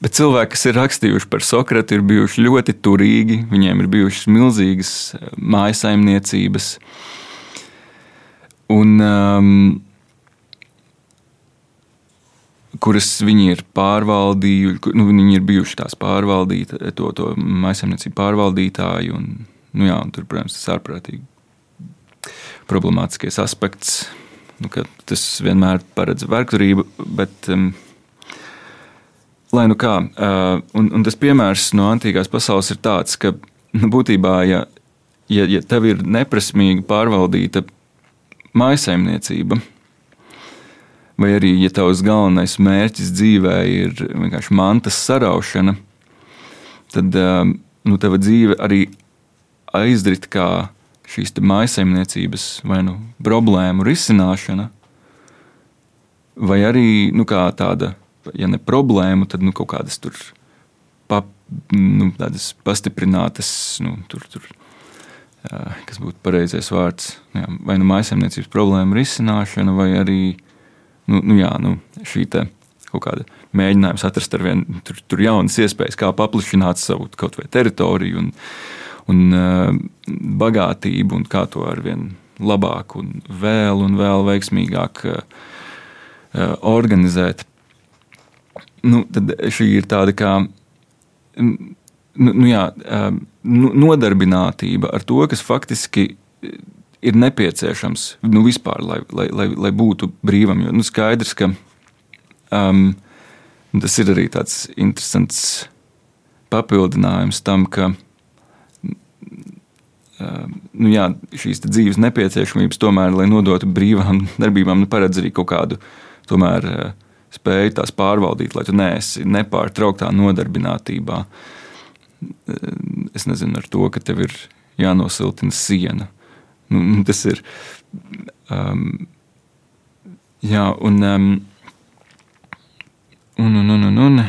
Bet cilvēki, kas ir rakstījuši par Sokratu, ir bijuši ļoti turīgi, viņiem ir bijušas milzīgas mājasaimniecības. Un, um, kuras viņi ir pārvaldījuši, nu, viņi ir bijuši tās pārvaldītāji, to, to maisaimniecību pārvaldītāji. Un, nu, jā, un tur, protams, tas ārprātīgi problemātiskais aspekts. Nu, tas vienmēr paredz vergturību, bet, um, lai nu kā, uh, un, un tas piemērs no antīkās pasaules ir tāds, ka nu, būtībā, ja, ja, ja tev ir neprasmīgi pārvaldīta maisaimniecība, vai arī, ja tavs galvenais mērķis dzīvē ir vienkārši mantas saraušana, tad um, nu, tava dzīve arī aizrit kā šīs maisaimniecības vai nu problēmu risināšana, vai arī nu, tāda, ja ne problēma, tad nu, kaut kādas tur pap, nu, pastiprinātas, nu, tur, tur, kas būtu pareizais vārds, jā, vai nu maisaimniecības problēmu risināšana, vai arī nu, nu, jā, nu, šī kaut kāda mēģinājums atrast ar vien tur, tur jaunas iespējas, kā paplašināt savu kaut vai teritoriju un, un uh, bagātību, un kā to ar vien labāk un vēl un vēl veiksmīgāk uh, organizēt. Nu, tad šī ir tāda kā nu, nu, jā, nu, nodarbinātība ar to, kas faktiski ir nepieciešams nu, vispār, lai, lai, lai, lai būtu brīvam. Jo nu, skaidrs, ka um, tas ir arī tāds interesants papildinājums tam, ka nu, jā, šīs dzīves nepieciešamības tomēr, lai nodotu brīvām darbībām, nu, paredz arī kaut kādu tomēr, uh, spēju tās pārvaldīt, lai tu neesi nepārtrauktā nodarbinātībā. Uh, es nezinu, ar to, ka tev ir jānosiltina siena Nu, nu, tas ir. Um, jā, un, um, un, un, un, un, un.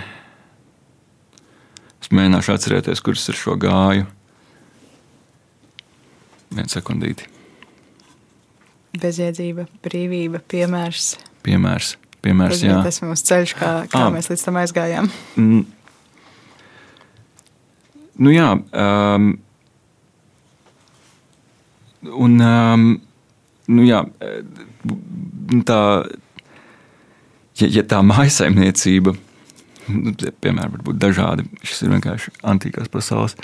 Es mēģināšu atcerēties, kurš ar šo gāju. Vienu sekundīti. Bezjēdzība, brīvība, piemērs. Piemērs, piemērs jā. Tas ir mūsu ceļš, kā, kā à, mēs līdz tam aizgājām. Mm, nu jā, um, Un, um, nu jā, tā, ja, ja tā maisaimniecība, nu, piemēram, var būt dažādi, šis ir vienkārši antīkās pasaules,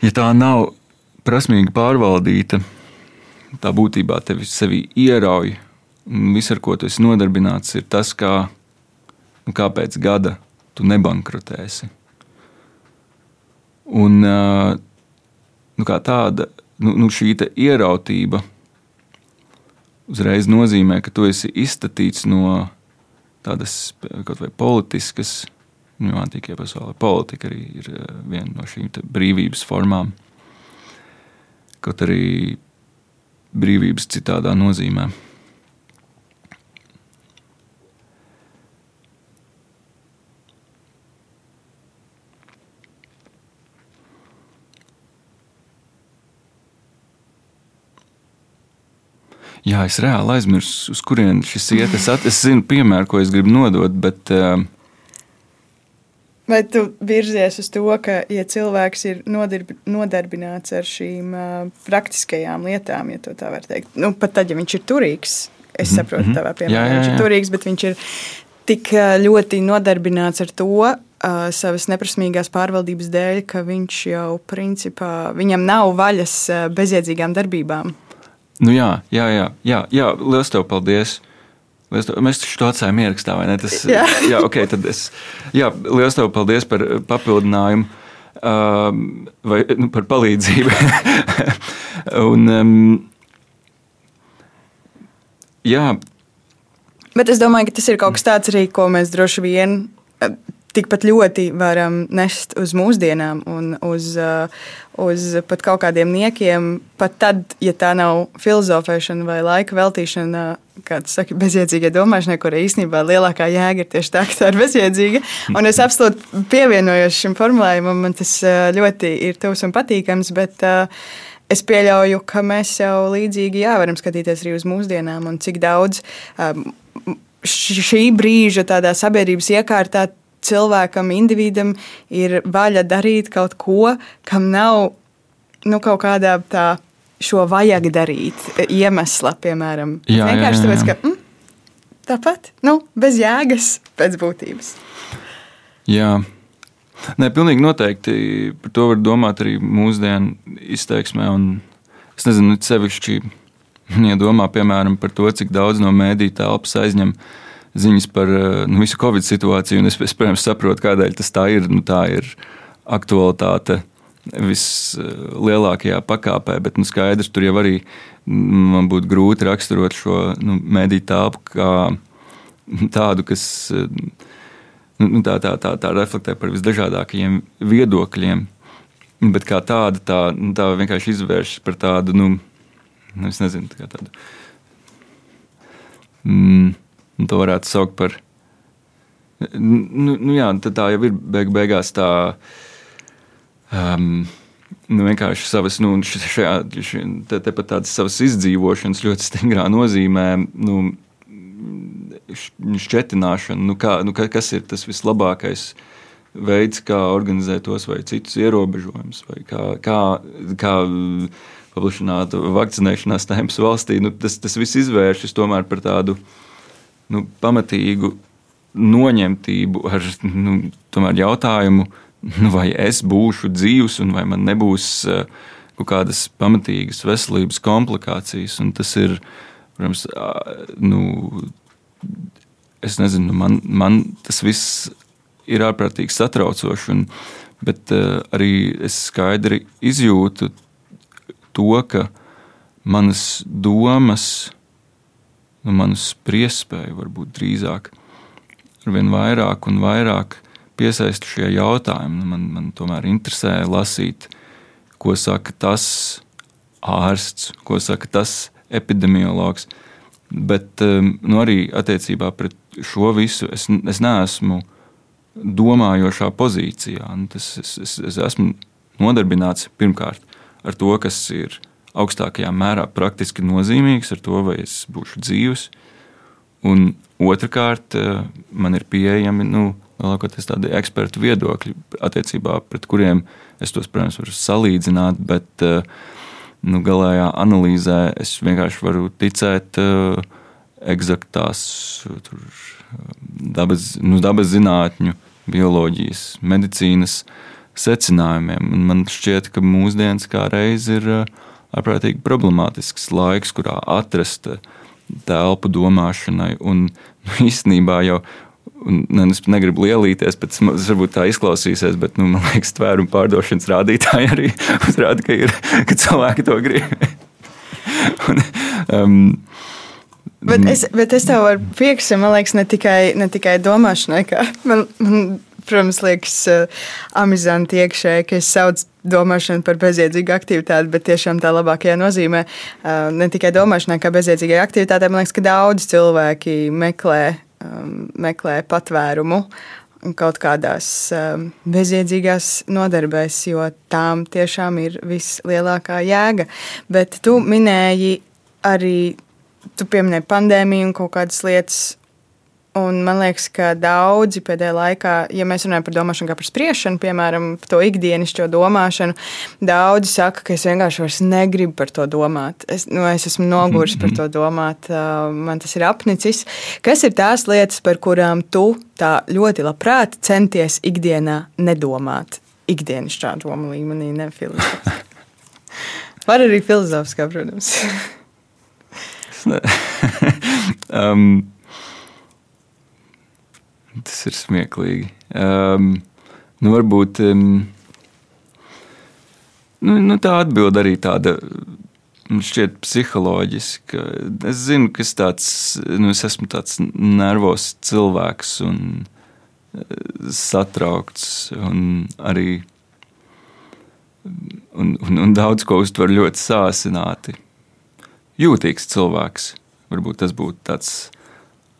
ja tā nav prasmīgi pārvaldīta, tā būtībā tevi sevi ierauj, viss, ar ko tu esi nodarbināts, ir tas, kā, nu, kā pēc gada tu nebankrotēsi. Un, nu, tāda nu, nu šī ierautība uzreiz nozīmē, ka tu esi izstatīts no tādas kaut vai politiskas, nu, antīkajā pasaulē politika arī ir viena no šīm brīvības formām. Kaut arī brīvības citādā nozīmē. Jā, es reāli aizmirsu, uz kurienes šis iet. Es, at, es zinu, piemēru, ko es gribu nodot. Bet, uh, Vai tu virzies uz to, ka, ja cilvēks ir nodarb, nodarbināts ar šīm uh, praktiskajām lietām, ja tā var teikt, nu, pat tad, ja viņš ir turīgs, es mhm, saprotu, mm -hmm. tavā piemērā, jā, jā, jā. viņš ir turīgs, bet viņš ir tik ļoti nodarbināts ar to, uh, savas neprasmīgās pārvaldības dēļ, ka viņš jau principā viņam nav vaļas uh, bezjēdzīgām darbībām. Nu, jā, jā, jā, jā, jā liels tev paldies. Liels mēs taču to atstājām ierakstā, vai ne? Tas, jā, jā, ok, tad es. Jā, liels tev paldies par papildinājumu. Um, vai nu, par palīdzību. un, um, jā. Bet es domāju, ka tas ir kaut kas tāds arī, ko mēs droši vien tikpat ļoti varam nest uz mūsdienām un uz, uh, uz pat kaut kādiem niekiem, pat tad, ja tā nav filozofēšana vai laika veltīšana, kā tu saki, bezjēdzīgai domāšanai, kurai īstenībā lielākā jēga ir tieši tā, ka tā ir bezjēdzīga. Un es absolūti pievienojos šim formulējumam, man tas uh, ļoti ir tuvs un patīkams, bet uh, es pieļauju, ka mēs jau līdzīgi jā, varam skatīties arī uz mūsdienām un cik daudz um, šī brīža sabiedrības iekārtā cilvēkam, individam ir vaļa darīt kaut ko, kam nav nu, kaut kādā tā šo vajag darīt iemesla, piemēram. Jā, vienkārši jā, jā. tāpēc, ka mm, tāpat, nu, bez jēgas pēc būtības. Jā. Nē, pilnīgi noteikti par to var domāt arī mūsdienu izteiksmē. Es nezinu, sevišķi, ja domā piemēram par to, cik daudz no mēdīņu telpas aizņem uh, ziņas par eh, nu, visu Covid situāciju. Es, es, protams, saprotu, kādēļ tas tā ir. Nu, tā ir aktualitāte vislielākajā pakāpē, bet nu, skaidrs, tur jau arī man būtu grūti raksturot šo nu, mediju telpu kā tādu, kas nu, nu, tā, tā, tā, tā reflektē par visdažādākajiem viedokļiem. Bet kā tāda, tā, nu, tā vienkārši izvēršas par tādu, nu, nu nezinu, tā tādu. Mm, Un to varētu saukt par. Nu, nu jā, tā jau ir beig beigās tā. Um, nu, vienkārši savas, nu, šajā, te, te pat tādas savas izdzīvošanas ļoti stingrā nozīmē, nu, šķetināšana, nu, kā, nu, kas ir tas vislabākais veids, kā organizēt tos vai citus ierobežojumus, vai kā, kā, kā paplašināt vakcinēšanās temps valstī. Nu, tas, tas viss izvēršas tomēr par tādu uh, nu, pamatīgu noņemtību ar nu, jautājumu, nu, vai es būšu dzīvs, un vai man nebūs uh, kaut kādas pamatīgas veselības komplikācijas. Un tas ir, protams, nu, es nezinu, man, man tas viss ir ārprātīgi satraucoši. Un, bet uh, arī es skaidri izjūtu to, ka manas domas, nu, manas priespēju varbūt drīzāk ar vien vairāk un vairāk piesaistu šie jautājumi. Man, man tomēr interesē lasīt, ko saka tas ārsts, ko saka tas epidemiologs. Bet um, nu, arī attiecībā pret šo visu es, es neesmu domājošā pozīcijā. Nu, tas, es, es, es esmu nodarbināts pirmkārt ar to, kas ir augstākajā mērā praktiski nozīmīgs, ar to, vai es būšu dzīves. Un otrkārt, uh, man ir pieejami nu, lielākoties tādi ekspertu viedokļi, attiecībā pret kuriem es tos, protams, varu salīdzināt, bet eh, nu, galējā analīzē es vienkārši varu ticēt uh, eksaktās dabas, nu, dabas zinātņu, bioloģijas, medicīnas secinājumiem. Un man šķiet, ka mūsdienas kā reiz ir uh, ārprātīgi problemātisks laiks, kurā atrast telpu domāšanai. Un nu, īstenībā jau Un, ne, es negribu lielīties, bet tas varbūt tā izklausīsies, bet nu, man liekas, tvērumu pārdošanas rādītāji arī uzrāda, ka, ir, ka cilvēki to grib. un, um, Bet es, bet es tev varu piekrist, man liekas, ne tikai, ne tikai domāšanai, ka man, man protams, liekas uh, amizanti iekšēji, ka es saucu domāšanu par bezjēdzīgu aktivitāti, bet tiešām tā labākajā nozīmē uh, ne tikai domāšanai, kā bezjēdzīgai aktivitātei, man liekas, ka daudz cilvēki meklē um, meklē patvērumu kaut kādās um, bezjēdzīgās nodarbēs, jo tām tiešām ir vislielākā jēga. Bet tu minēji arī, tu pieminēji pandēmiju un kaut kādas lietas Un man liekas, ka daudzi pēdējā laikā, ja mēs runājam par domāšanu, kā par spriešanu, piemēram, par to ikdienišķo domāšanu, daudzi saka, ka es vienkārši vairs negribu par to domāt. Es, nu, es esmu noguris par to domāt, man tas ir apnicis. Kas ir tās lietas, par kurām tu tā ļoti labprāt centies ikdienā nedomāt? Ikdienišķā doma līmenī, ne filozofiskā. Var arī filozofiskā, protams. um, Tas ir smieklīgi. Um, nu, varbūt um, nu, nu, tā atbilde arī tāda. Šķiet, psiholoģiski. Es zinu, ka es, tāds, nu, es esmu tāds nervos cilvēks un eh, satraukts. Un arī un, un, un daudz ko uztver ļoti sāsināti. Jūtīgs cilvēks. Varbūt tas būtu tāds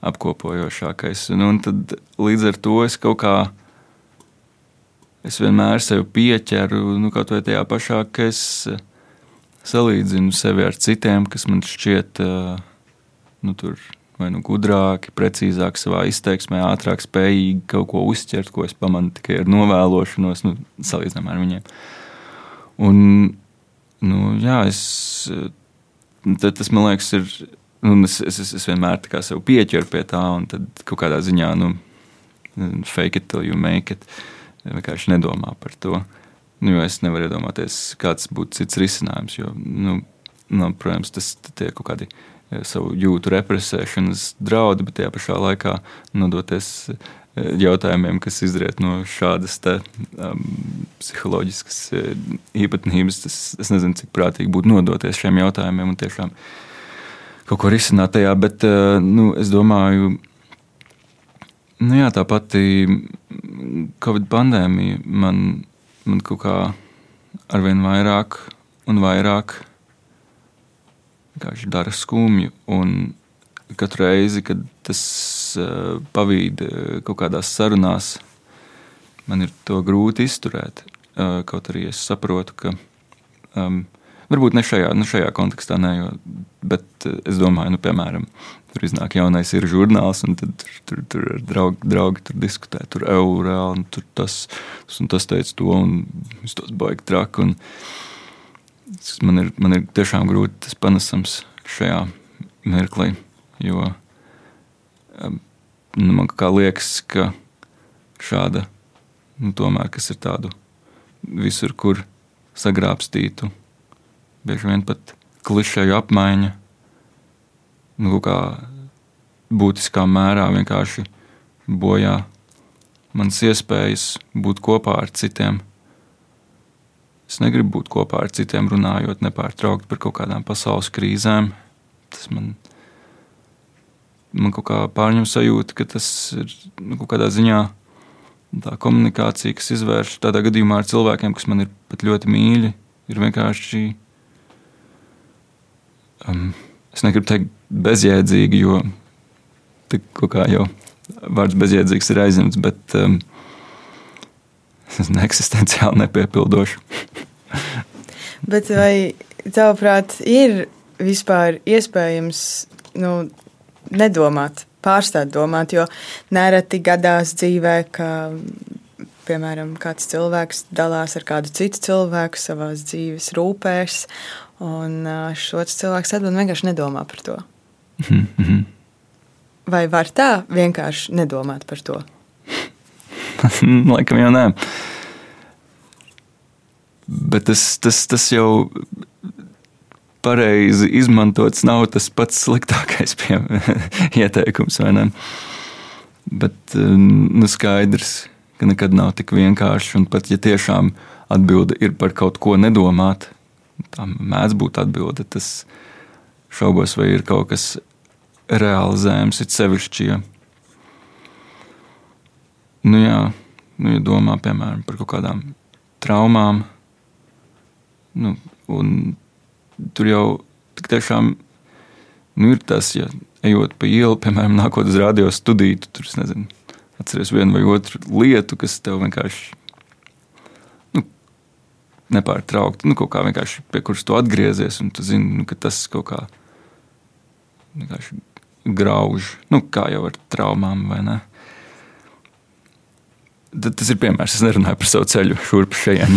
apkopojošākais. Un, un tad līdz ar to es kaut kā. Es vienmēr sevi pieķeru, nu, kaut vai tajā pašā, ka es eh, salīdzinu sevi ar citiem, kas man šķiet, eh, nu, tur vai nu gudrāki, precīzāki savā izteiksmē, ātrāk spējīgi kaut ko uztvert, ko es pamanu tikai ar novēlošanos, nu, salīdzinājumā ar viņiem. Un, nu, jā, es, eh, tas man liekas, ir Un es, es, es vienmēr sev pieķeru pie tā, un tad kaut kādā ziņā, nu, fake it till you make it. Vienkārši nedomā par to. Nu, es nevaru iedomāties, kāds būtu cits risinājums. Jo, nu, nu, protams, tas ir kaut kādi e, savu jūtu represēšanas draudi, bet tajā pašā laikā nodoties e, jautājumiem, kas izriet no šādas te, um, psiholoģiskas e, īpatnības. Tas, es nezinu, cik prātīgi būtu nodoties šiem jautājumiem un tiešām kaut ko risināt tajā, bet eh, nu, es domāju, nu, jā, tā pati Covid pandēmija man, man kaut kā arvien vairāk un vairāk dara skumju. Un katru reizi, kad tas uh, pavīd uh, kaut kādās sarunās, man ir to grūti izturēt. Kaut arī es saprotu, ka um, Varbūt ne šajā, ne šajā kontekstā, ne, jo, bet eh, es domāju, nu, piemēram, tur iznāk jaunais ir žurnāls, un tur, tur, tur draugi, draugi tur diskutē, tur eiro, un tur tas, tas, un tas teica to, un es tos baigi traki. Man ir, man ir tiešām grūti tas panesams šajā mirklī, jo nu, man liekas, ka šāda, nu, tomēr, kas ir tādu visur, kur sagrābstītu, bieži vien pat klišeju apmaiņa, nu, kā būtiskā mērā vienkārši bojā manas iespējas būt kopā ar citiem. Es negribu būt kopā ar citiem, runājot nepārtraukti par kaut kādām pasaules krīzēm. Tas man, man kaut kā pārņem sajūta, ka tas ir nu, kaut kādā ziņā tā komunikācija, kas izvērš tādā gadījumā ar cilvēkiem, kas man ir pat ļoti mīļi, ir vienkārši. Um, es negribu teikt bezjēdzīgi, jo kaut kā jau vārds bezjēdzīgs ir aizņemts, bet um, neeksistenciāli nepiepildoši. bet vai tavuprāt ir vispār iespējams nu, nedomāt, pārstāt domāt, jo nereti gadās dzīvē, ka piemēram, kāds cilvēks dalās ar kādu citu cilvēku savā dzīves rūpēs, un šis cilvēks atbild vienkārši nedomā par to. Mm -hmm. Vai var tā vienkārši nedomāt par to? Laikam jau nē. Bet tas, tas, tas jau pareizi izmantots nav tas pats sliktākais pie, ieteikums. Bet nu, skaidrs, ka nekad nav tik vienkārši. Un pat ja tiešām atbilde ir par kaut ko nedomāt, tā mēdz būt atbilde. Tas šaubos, vai ir kaut kas realizējams, ir sevišķi. Ja, nu, jā, nu, ja domā piemēram par kaut kādām traumām, nu, un tur jau tiešām nu, ir tas, ja ejot pa ielu, piemēram, nākot uz radio studiju, tu tur nezinu, atceries vienu vai otru lietu, kas tev vienkārši nepārtraukti, nu, kaut kā vienkārši pie kuras tu atgriezies, un tu zini, nu, ka tas kaut kā vienkārši grauž, nu, kā jau ar traumām vai ne. Tas ir piemērs. Es nerunāju par savu ceļu šurp šeit.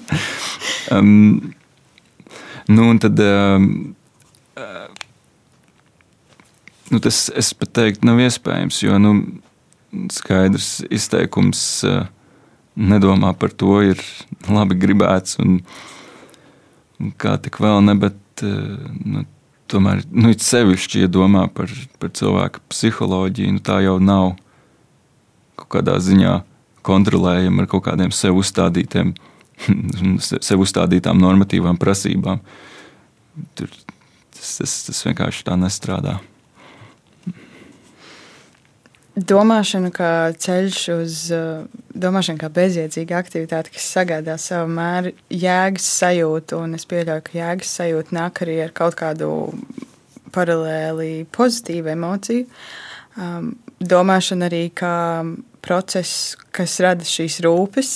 um, Nu, un tad um, uh, nu, tas, es pat teiktu, nav iespējams, jo nu, skaidrs izteikums uh, nedomā par to, ir labi gribēts un, un kā tik vēl ne, bet uh, nu, tomēr nu, it sevišķi, ja domā par, par cilvēku psiholoģiju, nu, tā jau nav kaut kādā ziņā kontrolējama ar kaut kādiem sev uzstādītiem sev uzstādītām normatīvām prasībām. Tur, tas, tas, tas vienkārši tā nestrādā. Domāšana kā ceļš uz domāšanu, kā bezjēdzīga aktivitāte, kas sagādā savu mēru jēgas sajūtu, un es pieļauju, ka jēgas sajūta nāk arī ar kaut kādu paralēli pozitīvu emociju. Domāšana arī kā process, kas rada šīs rūpes,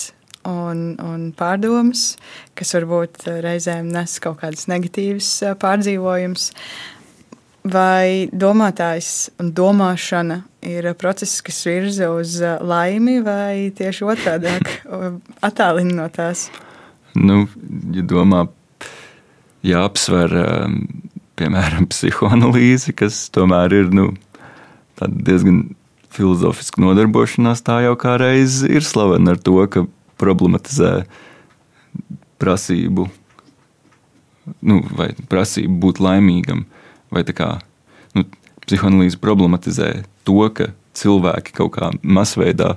un, un pārdomas, kas varbūt reizēm nes kaut kādas negatīvas pārdzīvojumus. Vai domātājs un domāšana ir process, kas virza uz laimi, vai tieši otrādi - attālina no tās? Nu, ja domā, jāapsver piemēram psihoanalīzi, kas tomēr ir nu, diezgan filozofiska nodarbošanās, tā jau kā reiz ir slavena ar to, ka problematizē prasību, nu, vai prasību būt laimīgam, vai tā kā nu, psihoanalīze problematizē to, ka cilvēki kaut kā masveidā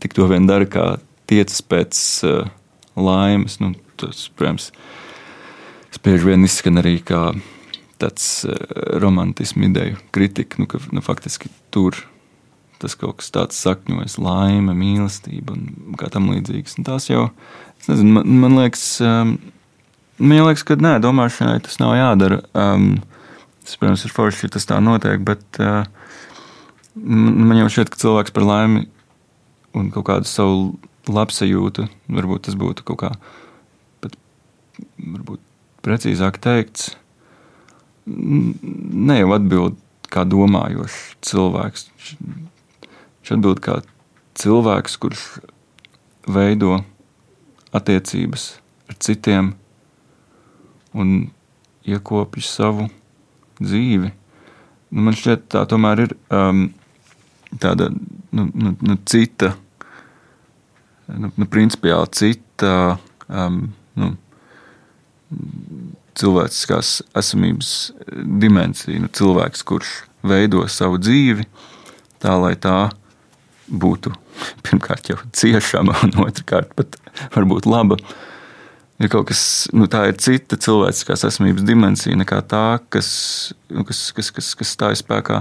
tik to vien dara, kā tiecas pēc uh, laimes. Nu, tas, protams, spiež vien izskan arī kā tāds uh, romantismu ideju kritika, nu, ka nu, faktiski tur tas kaut kas tāds sakņojas, laime, mīlestība un kā tam līdzīgs. Un tās jau, nezinu, man, man liekas, um, man liekas, ka nē, domāšanai tas nav jādara. Um, tas, protams, ir forši, ja tas tā notiek, bet uh, man jau šķiet, ka cilvēks par laimi un kaut kādu savu labsajūtu, varbūt tas būtu kaut kā pat, varbūt precīzāk teikts, ne jau atbild kā domājošs cilvēks. Viņš atbild kā cilvēks, kurš veido attiecības ar citiem un iekopja savu dzīvi nu, man šķiet, tā tomēr ir um, tāda nu, nu, nu, cita, nu, nu, principiāli cita um, nu, cilvēciskās esamības dimensija. Nu, cilvēks, kurš veido savu dzīvi tā, lai tā būtu pirmkārt jau ciešama, un otrkārt pat varbūt laba. Ir kaut kas, nu, tā ir cita cilvēciskās esamības dimensija nekā tā, kas, nu, kas, kas, kas, kas stājas spēkā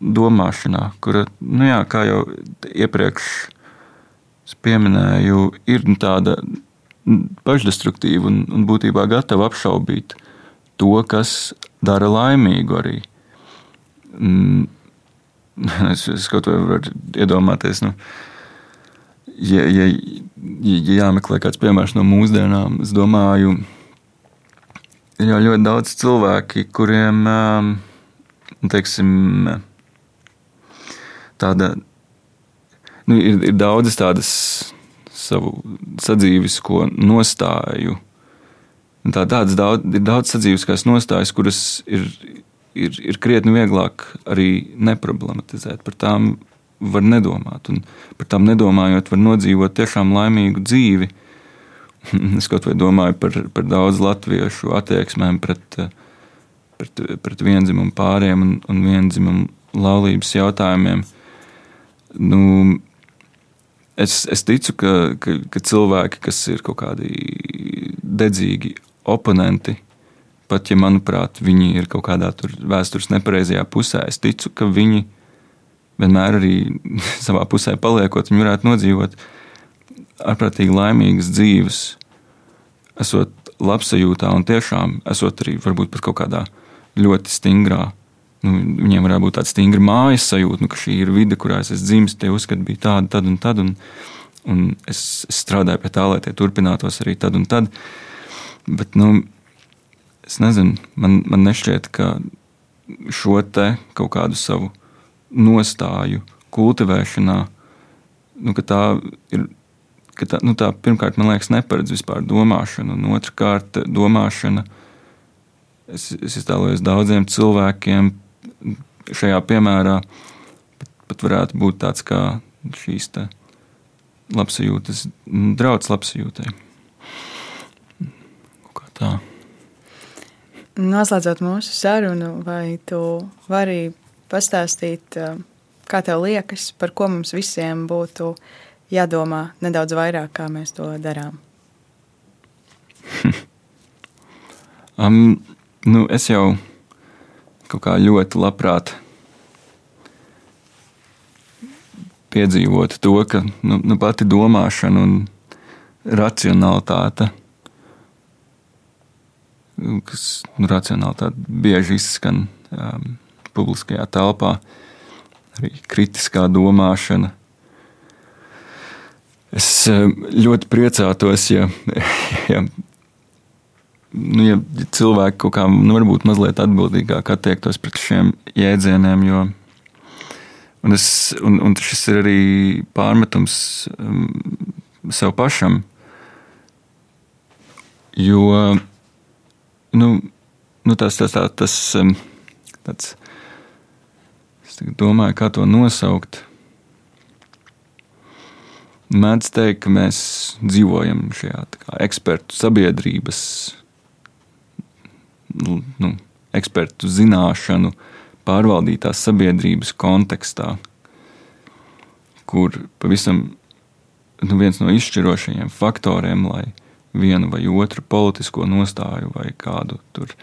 domāšanā, kura, nu, jā, kā jau iepriekš pieminēju, ir nu, tāda pašdestruktīva un, un būtībā gatava apšaubīt to, kas dara laimīgu arī. Mm, es, es kaut kā varu iedomāties, nu, ja, ja, ja jāmeklē kāds piemērs no mūsdienām, es domāju, ir jau ļoti daudz cilvēki, kuriem um, teiksim, tāda, nu, ir, ir daudzas tādas savu sadzīvisko nostāju. Tā, tādas daudz, ir daudz sadzīviskās nostājas, kuras ir, ir, ir krietni vieglāk arī neproblematizēt. Par tām var nedomāt. Un par tām nedomājot, var nodzīvot tiešām laimīgu dzīvi. Es kaut vai domāju par, par daudz latviešu attieksmēm pret, pret, pret vienzimumu pāriem un, un vienzimumu laulības jautājumiem. Nu, es, es ticu, ka, ka, ka cilvēki, kas ir kaut kādi dedzīgi oponenti, pat ja, manuprāt, viņi ir kaut kādā vēstures nepareizajā pusē, es ticu, ka viņi vienmēr arī savā pusē paliekot, viņi varētu nodzīvot ārprātīgi laimīgas dzīves, esot labsajūtā un tiešām esot arī varbūt pat kaut kādā ļoti stingrā. Nu, viņiem varētu būt tāda stingra mājas sajūta, nu, ka šī ir vide, kurā es esmu dzimis, tie uzskati bija tādi, tad un tad. Un, un es, es strādāju pie tā, lai tie turpinātos arī tad un tad. Bet, nu, es nezinu, man, man nešķiet, ka šo te kaut kādu savu nostāju kultivēšanā, nu, ka tā ir. Ka tā, nu, tā pirmkārt, man liekas, neparedz vispār domāšanu, un otrkārt, domāšana. Es, es iztēlojos daudziem cilvēkiem, šajā piemērā pat, pat varētu būt tāds kā šīs labsajūtas, draugs labsajūtai. Kā tā. Noslēdzot mūsu sarunu, vai tu vari pastāstīt, kā tev liekas, par ko mums visiem būtu jādomā nedaudz vairāk, kā mēs to darām? um, nu, es jau kaut kā ļoti labprāt piedzīvotu to, ka nu, nu, pati domāšana un racionalitāte, kas nu, racionalitāte bieži izskan um, publiskajā telpā, arī kritiskā domāšana. Es um, ļoti priecātos, ja, ja nu, ja cilvēki kaut kā nu, varbūt mazliet atbildīgāk attiektos pret šiem jēdzieniem, jo un es, un, un šis ir arī pārmetums um, sev pašam. Jo nu, nu tas, tas, tā, tas um, tāds, domāju, kā to nosaukt. Mēdz teikt, ka mēs dzīvojam šajā kā, ekspertu sabiedrības Nu, nu, ekspertu zināšanu pārvaldītās sabiedrības kontekstā, kur pavisam nu, viens no izšķirošajiem faktoriem, lai vienu vai otru politisko nostāju vai kādu tur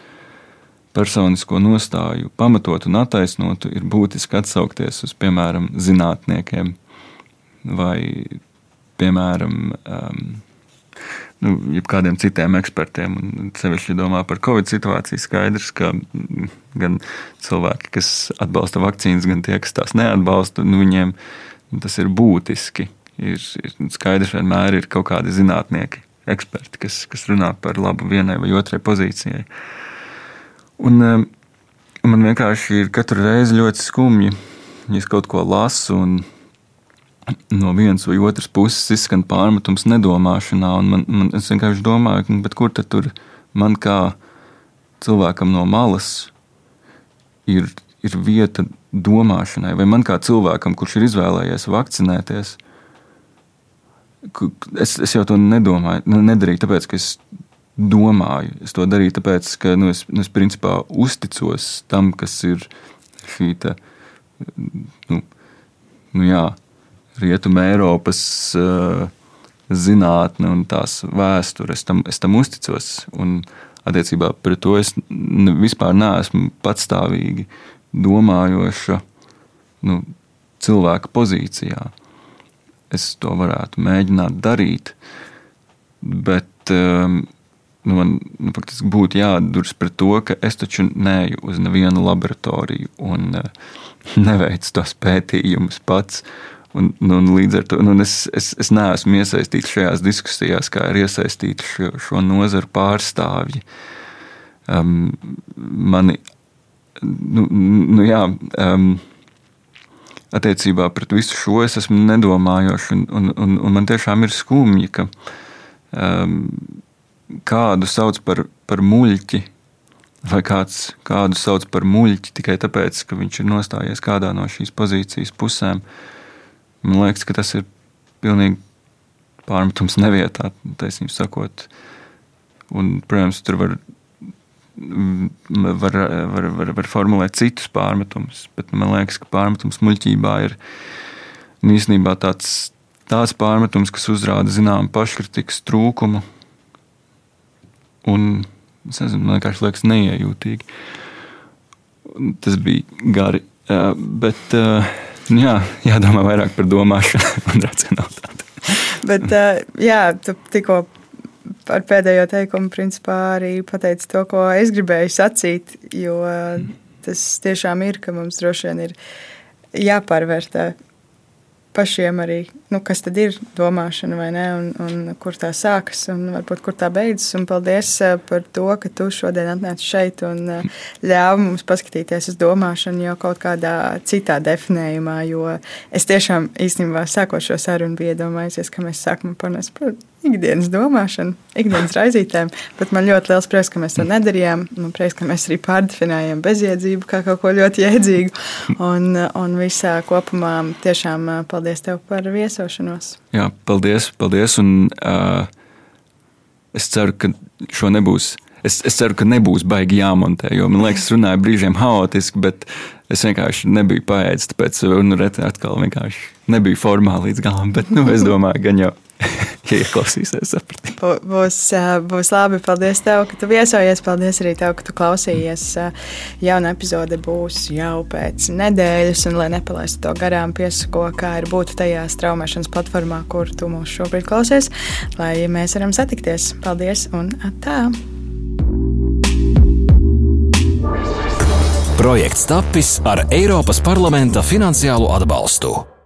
personisko nostāju pamatotu un attaisnotu, ir būtiski atsaukties uz, piemēram, zinātniekiem vai, piemēram, um, nu, kādiem citiem ekspertiem. Un sevišķi domā par Covid situāciju. Skaidrs, ka gan cilvēki, kas atbalsta vakcīnas, gan tie, kas tās neatbalsta, nu, viņiem tas ir būtiski. Ir, ir skaidrs, ka vienmēr ir kaut kādi zinātnieki, eksperti, kas, kas runā par labu vienai vai otrai pozīcijai. Un, um, man vienkārši ir katru reizi ļoti skumji, ja es kaut ko lasu un no vienas vai otras puses izskan pārmetums nedomāšanā. Man, man, es vienkārši domāju, kur tad tur man kā cilvēkam no malas ir, ir vieta domāšanai, vai man kā cilvēkam, kurš ir izvēlējies vakcinēties, es, es jau to nedomāju, nu, nedarīju, tāpēc, ka es domāju. Es to darīju tāpēc, ka nu, es, nu, es principā uzticos tam, kas ir šī te, nu, nu jā, Rietuma Eiropas uh, zinātne un tās vēsture. Es tam, es tam uzticos. Un, attiecībā pret to es vispār neesmu patstāvīgi domājoša nu, cilvēka pozīcijā. Es to varētu mēģināt darīt, bet um, nu, man nu, faktiski būtu jāatduras pret to, ka es taču neju uz nevienu laboratoriju un uh, neveicu tos pētījumus pats. Un, nu, un līdz ar to nu, es, es, es neesmu iesaistīts šajās diskusijās, kā ir iesaistīti šo, šo nozaru pārstāvji. Um, mani nu, nu jā, um, attiecībā pret visu šo es esmu nedomājošs. Un, un, un, un man tiešām ir skumji, ka um, kādu sauc par, par muļķi, vai kāds kādu sauc par muļķi tikai tāpēc, ka viņš ir nostājies kādā no šīs pozīcijas pusēm. Man liekas, ka tas ir pilnīgi pārmetums nevietā, taisnība sakot. Un, protams, tur var var, var, var, var formulēt citus pārmetumus, bet man liekas, ka pārmetums muļķībā ir īstenībā tāds, tāds pārmetums, kas uzrāda zināmu paškritikas trūkumu. Un es nezinu, man vienkārši liekas neiejūtīgi. Tas bija gari, bet nu jā, jādomā vairāk par domāšanu un racionalitāti. Bet, jā, tu tikko ar pēdējo teikumu principā arī pateicu to, ko es gribēju sacīt, jo tas tiešām ir, ka mums droši vien ir jāpārvērtē pašiem arī, nu, kas tad ir domāšana vai ne, un, un kur tā sākas un varbūt kur tā beidzas. Un paldies par to, ka tu šodien atnāci šeit un ļāvi mums paskatīties uz domāšanu jau kaut kādā citā definējumā, jo es tiešām īstenībā sākot šo sarunu biju iedomājusies, ka mēs sākam par ikdienas domāšanu, ikdienas raizītēm. Bet man ļoti liels prieks, ka mēs to nedarījām. Man prieks, ka mēs arī pārdefinējām bezjēdzību kā kaut ko ļoti jēdzīgu. Un, un visā kopumā tiešām paldies tev par viesošanos. Jā, paldies, paldies. Un, uh, es ceru, ka šo nebūs. Es, es ceru, ka nebūs baigi jāmontē, jo man liekas, runāju brīžiem haotiski, bet es vienkārši nebiju paēdis. Tāpēc, nu, reti atkal vienkārši nebija formāli līdz galam. Bet, nu, es domāju, gan jau ja ieklausīsies, sapratīs. Būs, būs labi. Paldies, tev, ka tu viesojies. Paldies arī tev, ka tu klausījies. Jauna epizode būs jau pēc nedēļas, un lai nepalaistu to garām, piesako, kā ir būt tajā straumēšanas platformā, kur tu mūs šobrīd klausies, lai mēs varam satikties. Paldies un tā! Projekts tapis ar Eiropas parlamenta finansiālo atbalstu.